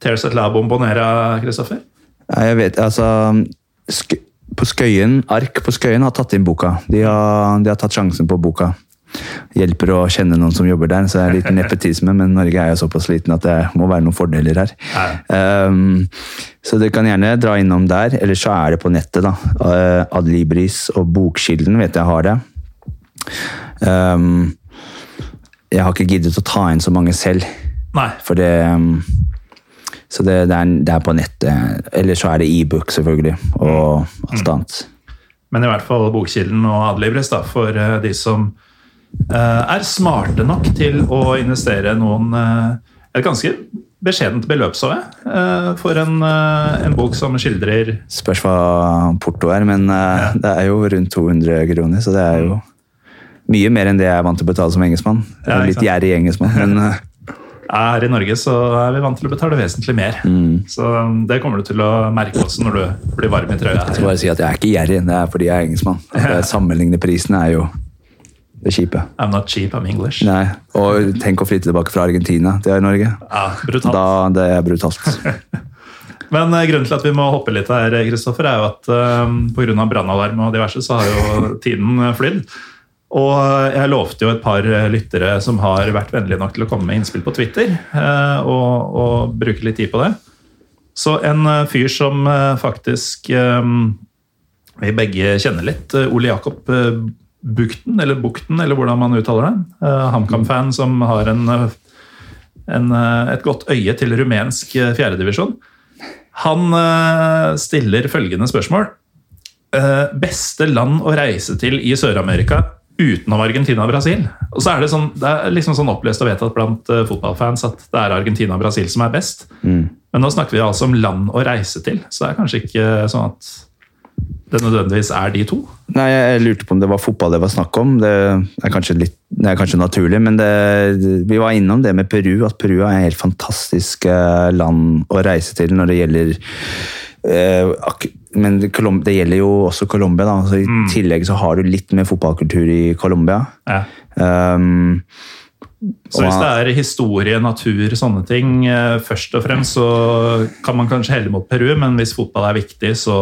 Tears at La Bombonera, Kristoffer? Jeg vet, altså På Skøyen, Ark på Skøyen har tatt inn boka. De har, de har tatt sjansen på boka. Hjelper å kjenne noen som jobber der, så det er litt nepetisme, men Norge er jo såpass liten at det må være noen fordeler her. Um, så dere kan gjerne dra innom der, eller så er det på nettet. da. Uh, Adlibris og Bokkilden vet jeg har det. Um, jeg har ikke giddet å ta inn så mange selv. Nei. For det um, Så det, det, er, det er på nettet. Eller så er det e-book, selvfølgelig. Og alt annet. Men i hvert fall Bokkilden og Adlibris da, for eh, de som eh, er smarte nok til å investere noen eh, Et ganske beskjedent beløp, så jeg, eh, for en, eh, en bok som skildrer Spørs hva porto er, men uh, det er jo rundt 200 kroner, så det er jo mye mer enn det jeg er vant til å betale som engelskmann. Ja, litt gjerrig engelskmann, men (laughs) Her i Norge så er vi vant til å betale vesentlig mer. Så um, det kommer du til å merke også når du blir varm i trøya. jeg skal bare si at jeg er ikke gjerrig, det er fordi jeg er engelskmann. (laughs) Det Sammenligne prisene er jo det kjipe. I'm not cheap, I'm English. Nei, Og tenk å flytte tilbake fra Argentina til Norge. Ja, brutalt. Da, det er brutalt. (laughs) Men eh, grunnen til at vi må hoppe litt her, Kristoffer, er jo at um, pga. brannalarm og diverse, så har jo (laughs) tiden eh, flydd. Og jeg lovte jo et par eh, lyttere som har vært vennlige nok til å komme med innspill på Twitter, uh, og, og bruke litt tid på det. Så en eh, fyr som eh, faktisk um, vi begge kjenner litt, eh, Ole Jakob eh, Bukten, eller Bukten, eller hvordan man uttaler det. Uh, HamKam-fan som har en, en, et godt øye til rumensk fjerdedivisjon. Han uh, stiller følgende spørsmål. Uh, beste land å reise til i Sør-Amerika utenom Argentina og Brasil? Og så er Det sånn, det er liksom sånn opplest og vedtatt blant fotballfans at det er Argentina og Brasil som er best. Mm. Men nå snakker vi altså om land å reise til, så det er kanskje ikke sånn at det nødvendigvis er de to? Nei, Jeg lurte på om det var fotball det var snakk om. Det er kanskje, litt, det er kanskje naturlig, men det, vi var innom det med Peru. At Peru er et helt fantastisk land å reise til når det gjelder eh, Men det gjelder jo også Colombia. så I mm. tillegg så har du litt mer fotballkultur i Colombia. Ja. Um, så hvis det er historie, natur, sånne ting, eh, først og fremst, så kan man kanskje helle mot Peru, men hvis fotball er viktig, så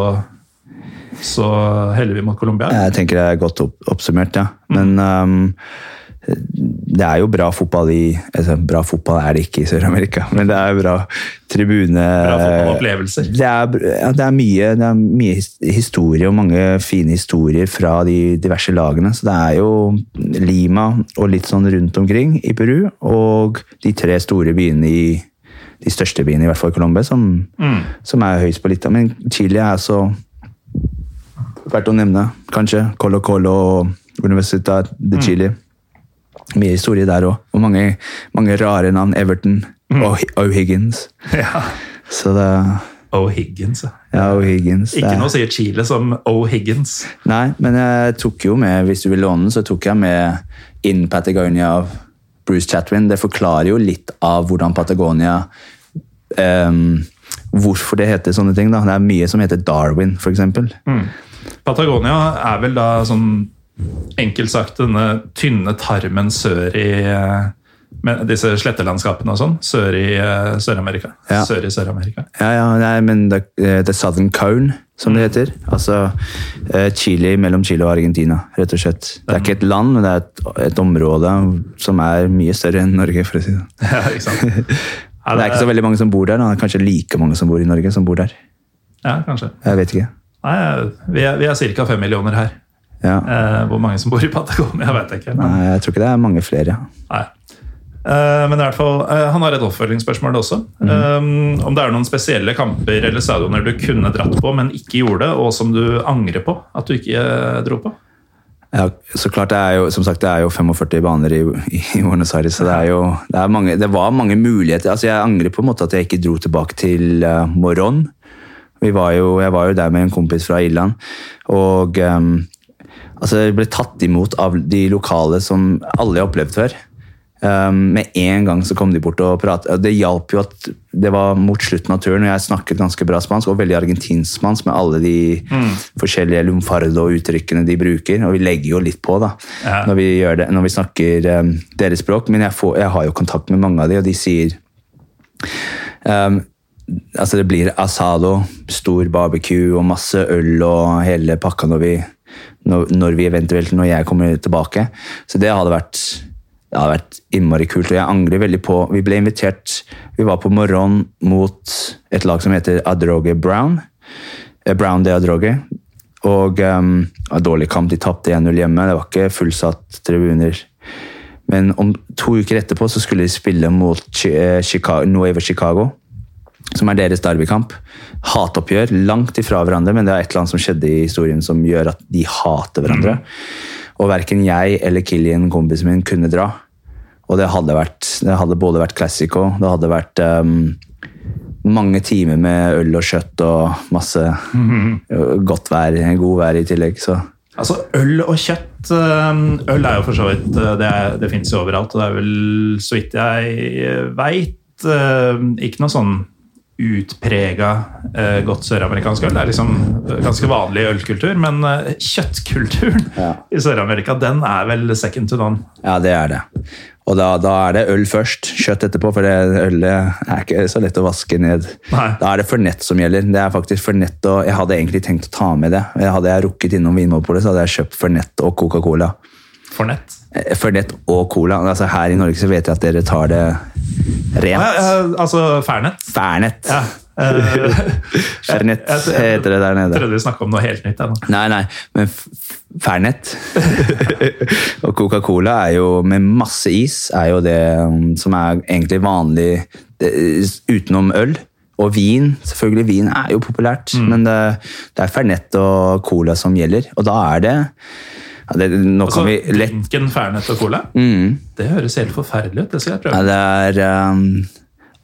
så heller vi mot Colombia. Jeg tenker det er godt oppsummert, ja. Men um, det er jo bra fotball i altså, Bra fotball er det ikke i Sør-Amerika, men det er bra tribune Bra fotballopplevelser. Det er, ja, det, er det er mye historie og mange fine historier fra de diverse lagene. Så det er jo Lima og litt sånn rundt omkring i Peru, og de tre store byene i de største byene, i hvert fall Colombia, som, mm. som er høyest på litt. Men Chile er så verdt å nevne, kanskje. Colo Colo og Universitat de mm. Chile. Mm. Mye historie der òg. Og mange, mange, rare navn. Everton mm. og O'Higgins. Ja. Så det O'Higgins, ja. O'Higgins. Ikke noe sier Chile som O'Higgins. Nei, men jeg tok jo med, hvis du vil låne den, så tok jeg med In Patagonia av Bruce Chatwin. Det forklarer jo litt av hvordan Patagonia um, Hvorfor det heter sånne ting. da. Det er mye som heter Darwin, f.eks. Mm. Patagonia er vel da sånn enkelt sagt denne tynne tarmen sør i eh, disse slettelandskapene og sånn, sør i uh, Sør-Amerika. Ja. Sør i Sør-Amerika. Ja, ja, nei, men the, uh, the, Southern Cone, som det mm. heter. Altså Chile mellom Chile og Argentina, rett og slett. Det er ikke et land, men det er et, et område som er mye større enn Norge, for å si det. (laughs) Ja, ikke sant. (laughs) Det, er ikke så veldig mange som bor der. Da. Kanskje like mange som bor i Norge, som bor der. Ja, kanskje. Jeg vet ikke. Nei, vi er, vi er ca. fem millioner her. Ja. Eh, hvor mange som bor i Patagonia, vet jeg ikke. Men... Nei, Jeg tror ikke det er mange flere. Nei. Eh, men i hvert fall, eh, han har et oppfølgingsspørsmål også. Mm. Um, om det er noen spesielle kamper eller stadioner du kunne dratt på, men ikke gjorde, og som du angrer på at du ikke dro på? Ja, så klart, Det er jo som sagt, det er jo 45 baner i, i Buenos Aires, så det, er jo, det, er mange, det var mange muligheter. Altså, Jeg angrer på en måte at jeg ikke dro tilbake til uh, Moron. Var jo, jeg var jo der med en kompis fra Irland. Og um, altså, jeg ble tatt imot av de lokale som alle har opplevd før. Um, med en gang så kom de bort og pratet. Det hjalp jo at det var mot slutten av turen, og jeg snakket ganske bra spansk, og veldig argentinsk spansk med alle de mm. forskjellige lumfardo-uttrykkene de bruker. Og vi legger jo litt på da, ja. når, vi det, når, vi snakker um, deres språk, men jeg, får, jeg, har jo kontakt med mange av de, og de sier um, Altså det blir asado, stor barbecue og masse øl og hele pakka når vi, når, når vi eventuelt når jeg kommer tilbake. Så det hadde vært, det hadde vært innmari kult. Og jeg angrer veldig på Vi ble invitert Vi var på morgenen mot et lag som heter Adroge Brown. Eh, Brown de Adroge. Og um, dårlig kamp. De tapte 1-0 hjemme. Det var ikke fullsatt tribuner. Men om to uker etterpå så skulle de spille mot eh, Chicago, Nueva Chicago som er deres derbykamp. Hatoppgjør langt ifra hverandre, men det er et eller annet som skjedde i historien som gjør at de hater hverandre. Mm. Og verken jeg eller Killian, kompisen min, kunne dra. Og det hadde, vært, det hadde både vært classico, det hadde vært um, mange timer med øl og kjøtt og masse (laughs) mm. godt vær, god vær i tillegg. så... Altså, Øl og kjøtt um, Øl er jo for så vidt uh, Det, det fins jo overalt. Og det er vel, så vidt jeg veit, uh, ikke noe sånn utprega eh, godt søramerikansk øl. Det er liksom ganske vanlig ølkultur, men eh, kjøttkulturen ja. i Sør-Amerika den er vel second to none. Ja, det er det. Og da, da, er det øl først, kjøtt etterpå, for det ølet er ikke så lett å vaske ned. Nei. Da er det Fornett som gjelder. Det er faktisk Fornett, og, Jeg hadde egentlig tenkt å ta med det. Hadde jeg rukket innom Vinmonopolet, så hadde jeg kjøpt Fornett og Coca-Cola. Fernet? Eh, Fernet og Cola. Altså, her i Norge så vet jeg at dere tar det Rent. Ja, altså Fernet. Fernet. Ja. Uh, (laughs) Fernet heter det der nede. Jeg trodde vi snakka om noe helt nytt. Nei, nei, men Fernet. (laughs) og Coca-Cola er jo med masse is, er jo det um, som er egentlig vanlig utenom øl. Og vin. Selvfølgelig, vin er jo populært, men det, det er Fernet og Cola som gjelder. Og da er det, ja, det Nå Altså, kan vi lett drinken Fernet og Cola? Det høres helt forferdelig ut. Det skal jeg prøve. ja, det er, um,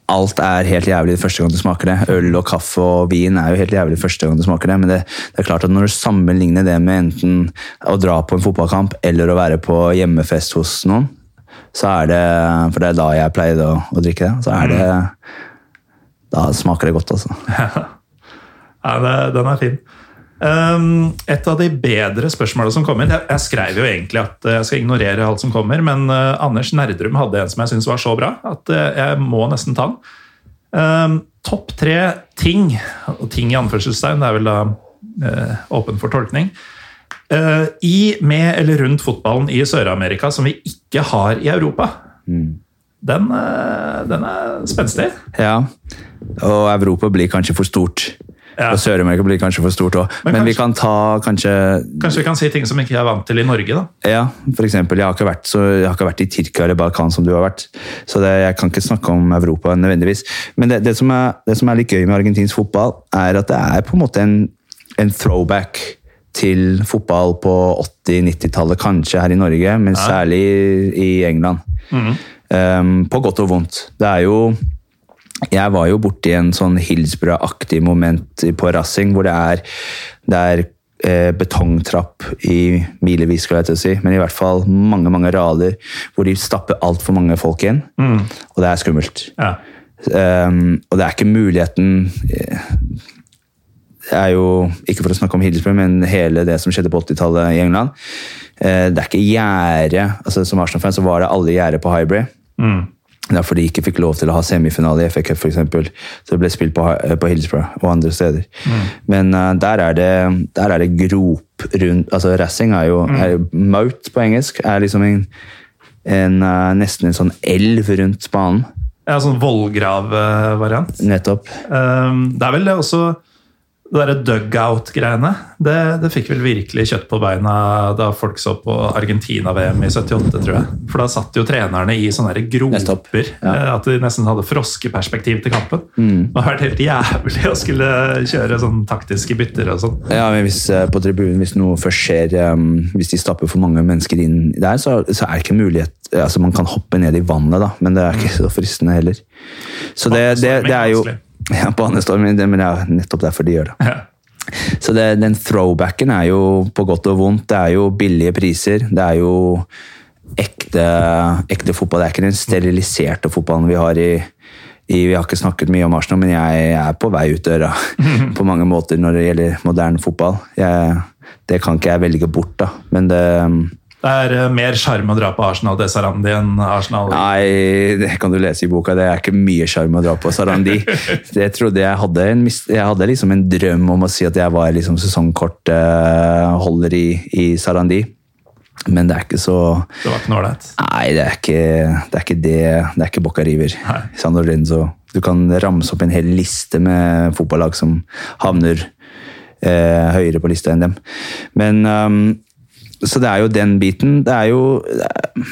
Alt er helt jævlig første gang du smaker det. Øl og kaffe og vin er jo helt jævlig første gang du smaker det. Men det, det er klart at når du sammenligner det med enten å dra på en fotballkamp eller å være på hjemmefest hos noen, så er det For det er da jeg pleide å, å drikke det. Så er det Da smaker det godt, altså. (laughs) Ja, det, den er fin. Um, et av de bedre spørsmålene som kom inn Jeg, jeg skrev jo egentlig at eh, jeg skal ignorere alt som kommer, men uh, Anders Nerdrum hadde en som jeg syntes var så bra at uh, jeg må nesten ta den. Um, Topp tre ting, og ting i anførselstegn, det er vel da uh, åpen for tolkning, i, med eller rundt fotballen i Sør-Amerika som vi ikke har i Europa. Den, eh, den er spenstig. Ja. Og Europa blir kanskje for stort. Ja. Og Sør-Amerika blir kanskje for stort òg. Men Men, vi kan ta kanskje Kanskje vi kan si ting som ikke jeg er vant til i Norge, da. Ja, for eksempel. Jeg har ikke vært, så, jeg har ikke vært i Tyrkia eller Balkan som du har vært. Så det, jeg kan ikke snakke om Europa nødvendigvis. Men det, det, som er, det som er litt gøy med argentinsk fotball, er at det er på en måte en, en throwback til fotball på 80-90-tallet, kanskje her i Norge, men særlig i England. Um, på godt og vondt. Det er jo jeg var jo borti en sånn Hillsborough-aktig moment på Rassing, hvor det er, det er eh, betongtrapp i milevis, skal jeg til å si, men i hvert fall mange mange rader hvor de stapper altfor mange folk inn, og det er skummelt. Ja. Um, og det er ikke muligheten eh, Det er jo, ikke for å snakke om Hillsborough, men hele det som skjedde på 80-tallet i England. Uh, det er ikke gjerde altså Som Arsenal-fan så var det alle gjerder på Highbury. Derfor de ikke fikk lov til å ha semifinale i FA Cup, eksempel. Så det ble spilt på, på Hillsborough og andre steder. Men uh, der, er det, der er det grop rundt altså Racing er jo er, Moat på engelsk er liksom en, en, uh, nesten en sånn elv rundt banen. Ja, sånn vollgrav-variant. Nettopp. Um, det er vel det også Det derre dugout-greiene. Det, det fikk vel virkelig kjøtt på beina da folk så på Argentina-VM i 78, tror jeg. For da satt jo trenerne i sånne groper. ja. eh, At de nesten hadde froskeperspektiv til kampen. Mm. Det har vært helt jævlig å skulle kjøre sånn taktiske bytter og sånn. Ja, men hvis eh, på tribunen, hvis noe først skjer, um, hvis de stapper for mange mennesker inn der, så, så er det ikke mulighet altså Man kan hoppe ned i vannet, da, men det er ikke så fristende heller. Så det, det, det er jo Ja, banestorming, det, men det er nettopp derfor de gjør det. Ja. Så det, den throwbacken er jo på godt og vondt. Det er jo billige priser. Det er jo ekte, ekte fotball. Det er ikke den steriliserte fotballen vi har i, i Vi har ikke snakket mye om Arsenal, men jeg er på vei ut døra (laughs) på mange måter når det gjelder moderne fotball. Jeg, det kan ikke jeg velge bort, da. Men det Det er eh, mer sjarm å dra på Arsenal de Sarandi enn Arsenal Nei, det kan du lese i boka. Det er ikke mye sjarm å dra på Sarandi. (laughs) jeg trodde jeg hadde en, jeg hadde liksom en drøm om å si at jeg var liksom sesongkortholder i, i Sarandi. Men det er ikke så Det var ikke noe ålreit. Nei, det er ikke det. Er ikke det, det er ikke Bocca River. San Lorenzo. Du kan ramse opp en hel liste med fotballag som havner eh, høyere på lista enn dem. Men um, Så det er jo den biten. Det er jo det er,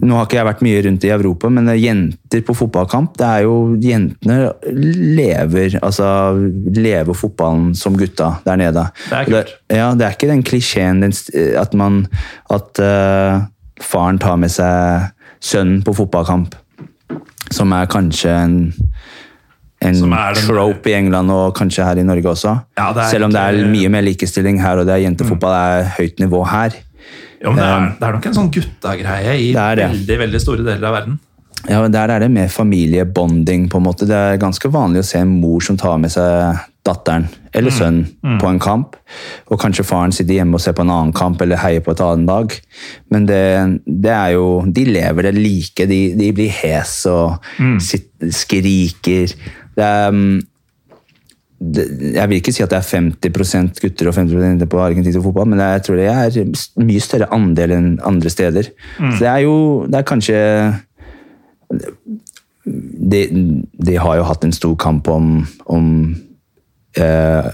Nå har ikke jeg vært mye rundt i Europa, men jenter på fotballkamp det er jo Jentene lever altså lever fotballen som gutta der nede. Det er kult. ja, det er ikke den klisjeen den at man At uh, faren tar med seg sønnen på fotballkamp, som er kanskje en en trope i England og kanskje her i Norge også. Ja, Selv om det er mye mer likestilling her, og det er jentefotball er høyt nivå her. Jo, men det er, det er nok en sånn gutta-greie i veldig veldig store deler av verden. Ja, men Der er det mer familiebonding. på en måte. Det er ganske vanlig å se en mor som tar med seg datteren eller sønnen på en kamp. Og kanskje faren sitter hjemme og ser på en annen kamp eller heier på et annet lag. Men det, det er jo De lever det like. De, de blir hes og sit, skriker. Er mm, det, jeg vil ikke si at det er 50% gutter og 50% jenter på argentinsk fotball, men jeg tror det er mye større andel enn andre steder. Så det er jo det er kanskje de, de har jo hatt en stor kamp om, om eh,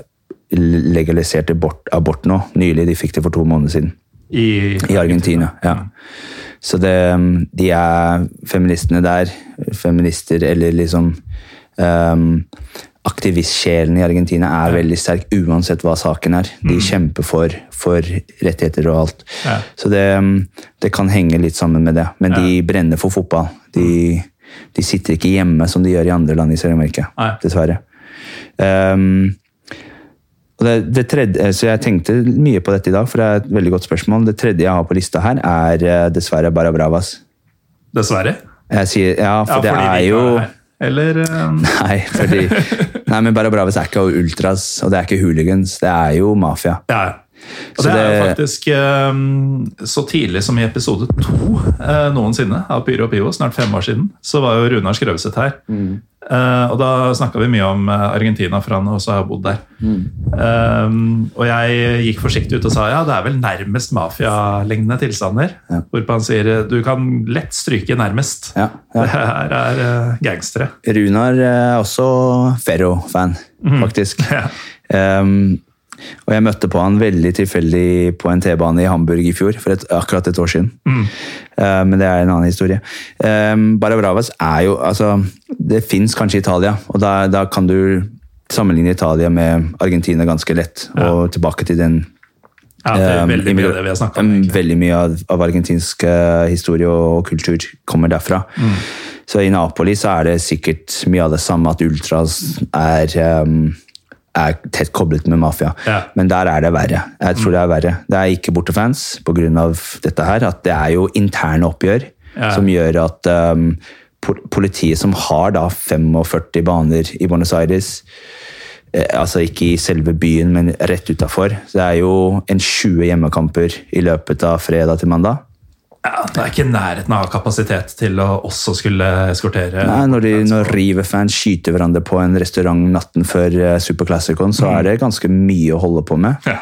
legalisert abort, abort nå, nylig. De fikk det for to måneder siden. I, I Argentina, ja. Så det, de er feministene der, feminister eller liksom um, Aktivistsjelen i Argentina er veldig sterk uansett hva saken er. De Mm. kjemper for, for rettigheter og alt. Ja. Så det, det kan henge litt sammen med det. Men de brenner for fotball. De, de sitter ikke hjemme som de gjør i andre land i Sør-Amerika, dessverre. Um, det, det tredje, så Jeg tenkte mye på dette i dag, for det er et veldig godt spørsmål. Det tredje jeg har på lista her, er eh, dessverre Barabravas. Dessverre. Sier, ja, for det er jo her. Eller um... (laughs) Nei, fordi, (laughs) nei, men Barra Bravas er ikke ultras, og det er ikke hooligans. Det er jo mafia. Ja, Ja. Og det er jo faktisk eh, så tidlig som i episode to eh, noensinne av Pyro og Pivo, snart fem år siden, så var jo Runar Skrøvseth her. Eh, og da snakka vi mye om eh, Argentina, for han også har bodd der. Eh, og jeg gikk forsiktig ut og sa ja, det er vel nærmest mafialignende tilstander. Ja. Hvorpå han sier du kan lett stryke 'nærmest'. Ja, ja. Det (laughs) her er gangstere. Runar er også Ferro-fan, faktisk. (laughs) Ja. Um, og jeg møtte på han veldig tilfeldig på en T-bane i Hamburg i fjor, for et, akkurat et år siden. Uh, men det er en annen historie. Um, Barabravas er jo altså, Det fins kanskje Italia, og da, da kan du sammenligne Italia med Argentina ganske lett. Og tilbake til den Ja, det er um, veldig mye av det vi har snakka om. egentlig. Veldig mye av, av argentinsk eh, historie og kultur kommer derfra. Mm. Så i Napoli så er det sikkert mye av det samme, at ultras er, um, er tett koblet med mafia. Ja. Men der er det verre. Jeg tror det er verre. Det er ikke bortefans pga. dette her, at det er jo interne oppgjør Ja. som gjør at um, politiet som har da 45 baner i Buenos Aires eh, Altså ikke i selve byen, men rett utafor. Det er jo en 20 hjemmekamper i løpet av fredag til mandag. Ja, det er ikke i nærheten av kapasitet til å også skulle eskortere Nei, når, de, når River-fans skyter hverandre på en restaurant natten før eh, Superclassicon, så er det ganske mye å holde på med. Ja.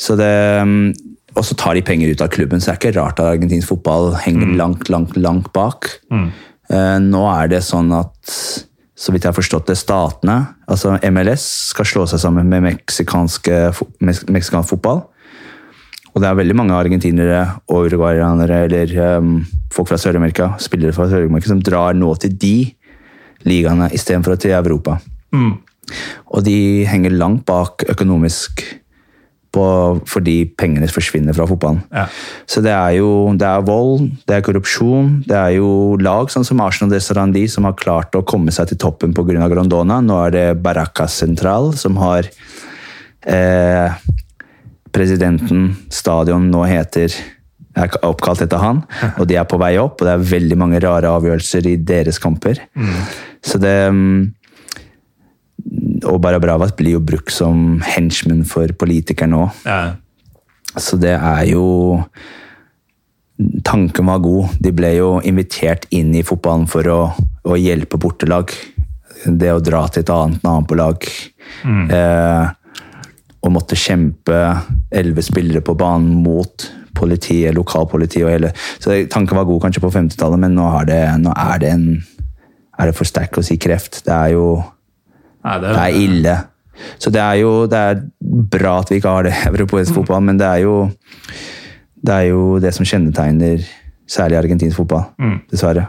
Så det, mm, og så tar de penger ut av klubben, så det er ikke rart at argentinsk fotball henger langt, langt, langt bak. Eh, Nå er det sånn at, så vidt jeg har forstått det, statene, altså MLS, skal slå seg sammen med meksikansk fotball. Og det er veldig mange argentinere og uruguayanere eller um, folk fra Sør-Amerika, spillere fra Sør-Amerika, som drar nå til de ligaene istedenfor til Europa. Mm. Og de henger langt bak økonomisk på, fordi pengene forsvinner fra fotballen. Ja. Så det er jo det er vold, det er korrupsjon, det er jo lag sånn som Arsenal og Sarandi som har klart å komme seg til toppen pga. Grondona. Nå er det Baracas Central som har eh, Presidenten, stadion, nå heter er oppkalt etter han, (laughs) og de er på vei opp, og det er veldig mange rare avgjørelser i deres kamper. Så det mm, Og Barabravas blir jo brukt som henchman for politikere nå. Ja. Så det er jo Tanken var god. De ble jo invitert inn i fotballen for å, å hjelpe bortelag. Det å dra til et annet nabolag. Eh, og måtte kjempe elleve spillere på banen mot politiet, lokalpolitiet og hele Så tanken var god kanskje på 50-tallet, men nå, har det, nå er det en Er det for sterk å si kreft? Det er jo Nei, det, det er ille. Så det er jo det er bra at vi ikke har det i (laughs) europeisk fotball, men det er jo det er jo det som kjennetegner særlig argentinsk fotball, dessverre.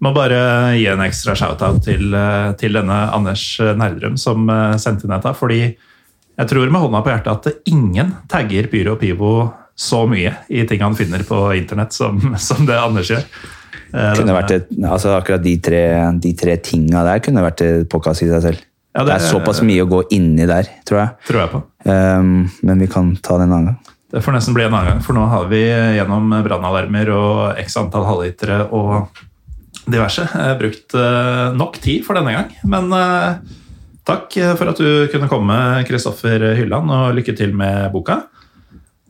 Må bare gi en ekstra shout-out til, eh, til denne Anders Nerdrum som eh, sendte inn dette. Fordi jeg tror med hånda på hjertet at ingen tagger Pyro og Pivo så mye i ting han finner på internett som, som det Anders gjør. Eh, et, altså akkurat de tre, de tre tinga der kunne vært et påkast i seg selv. Ja, det, det- er såpass mye å gå inni der, tror jeg. tror jeg på. Um, men vi kan ta det en annen gang. Det får nesten bli en annen gang, for nå har vi gjennom brannalarmer og x antall halvlitere og diverse eh, brukt eh, nok tid for denne gang. Men takk for at du kunne komme, Kristoffer Hylland, og lykke til med boka.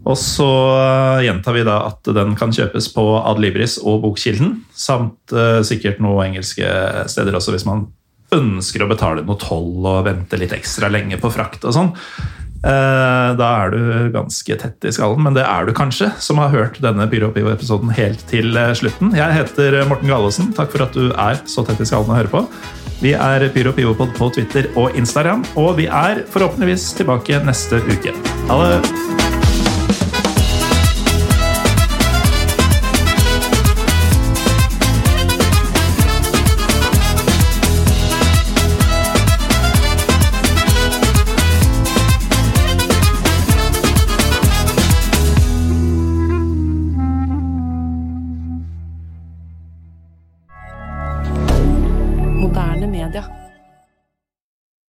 Og så eh, gjentar vi da at den kan kjøpes på Adlibris og Bokkilden, samt eh, sikkert noen engelske steder også, hvis man ønsker å betale noe toll og vente litt ekstra lenge på frakt og sånn. Eh, Da er du ganske tett i skallen, men det er du kanskje, som har hørt denne Pyro og Pivo-episoden helt til eh, slutten. Jeg heter Morten Gallosen. Takk for at du er så tett i skallen å høre på. Vi er Pyro Pivopod på Twitter og Instagram, og vi er forhåpentligvis tilbake neste uke. Ha det!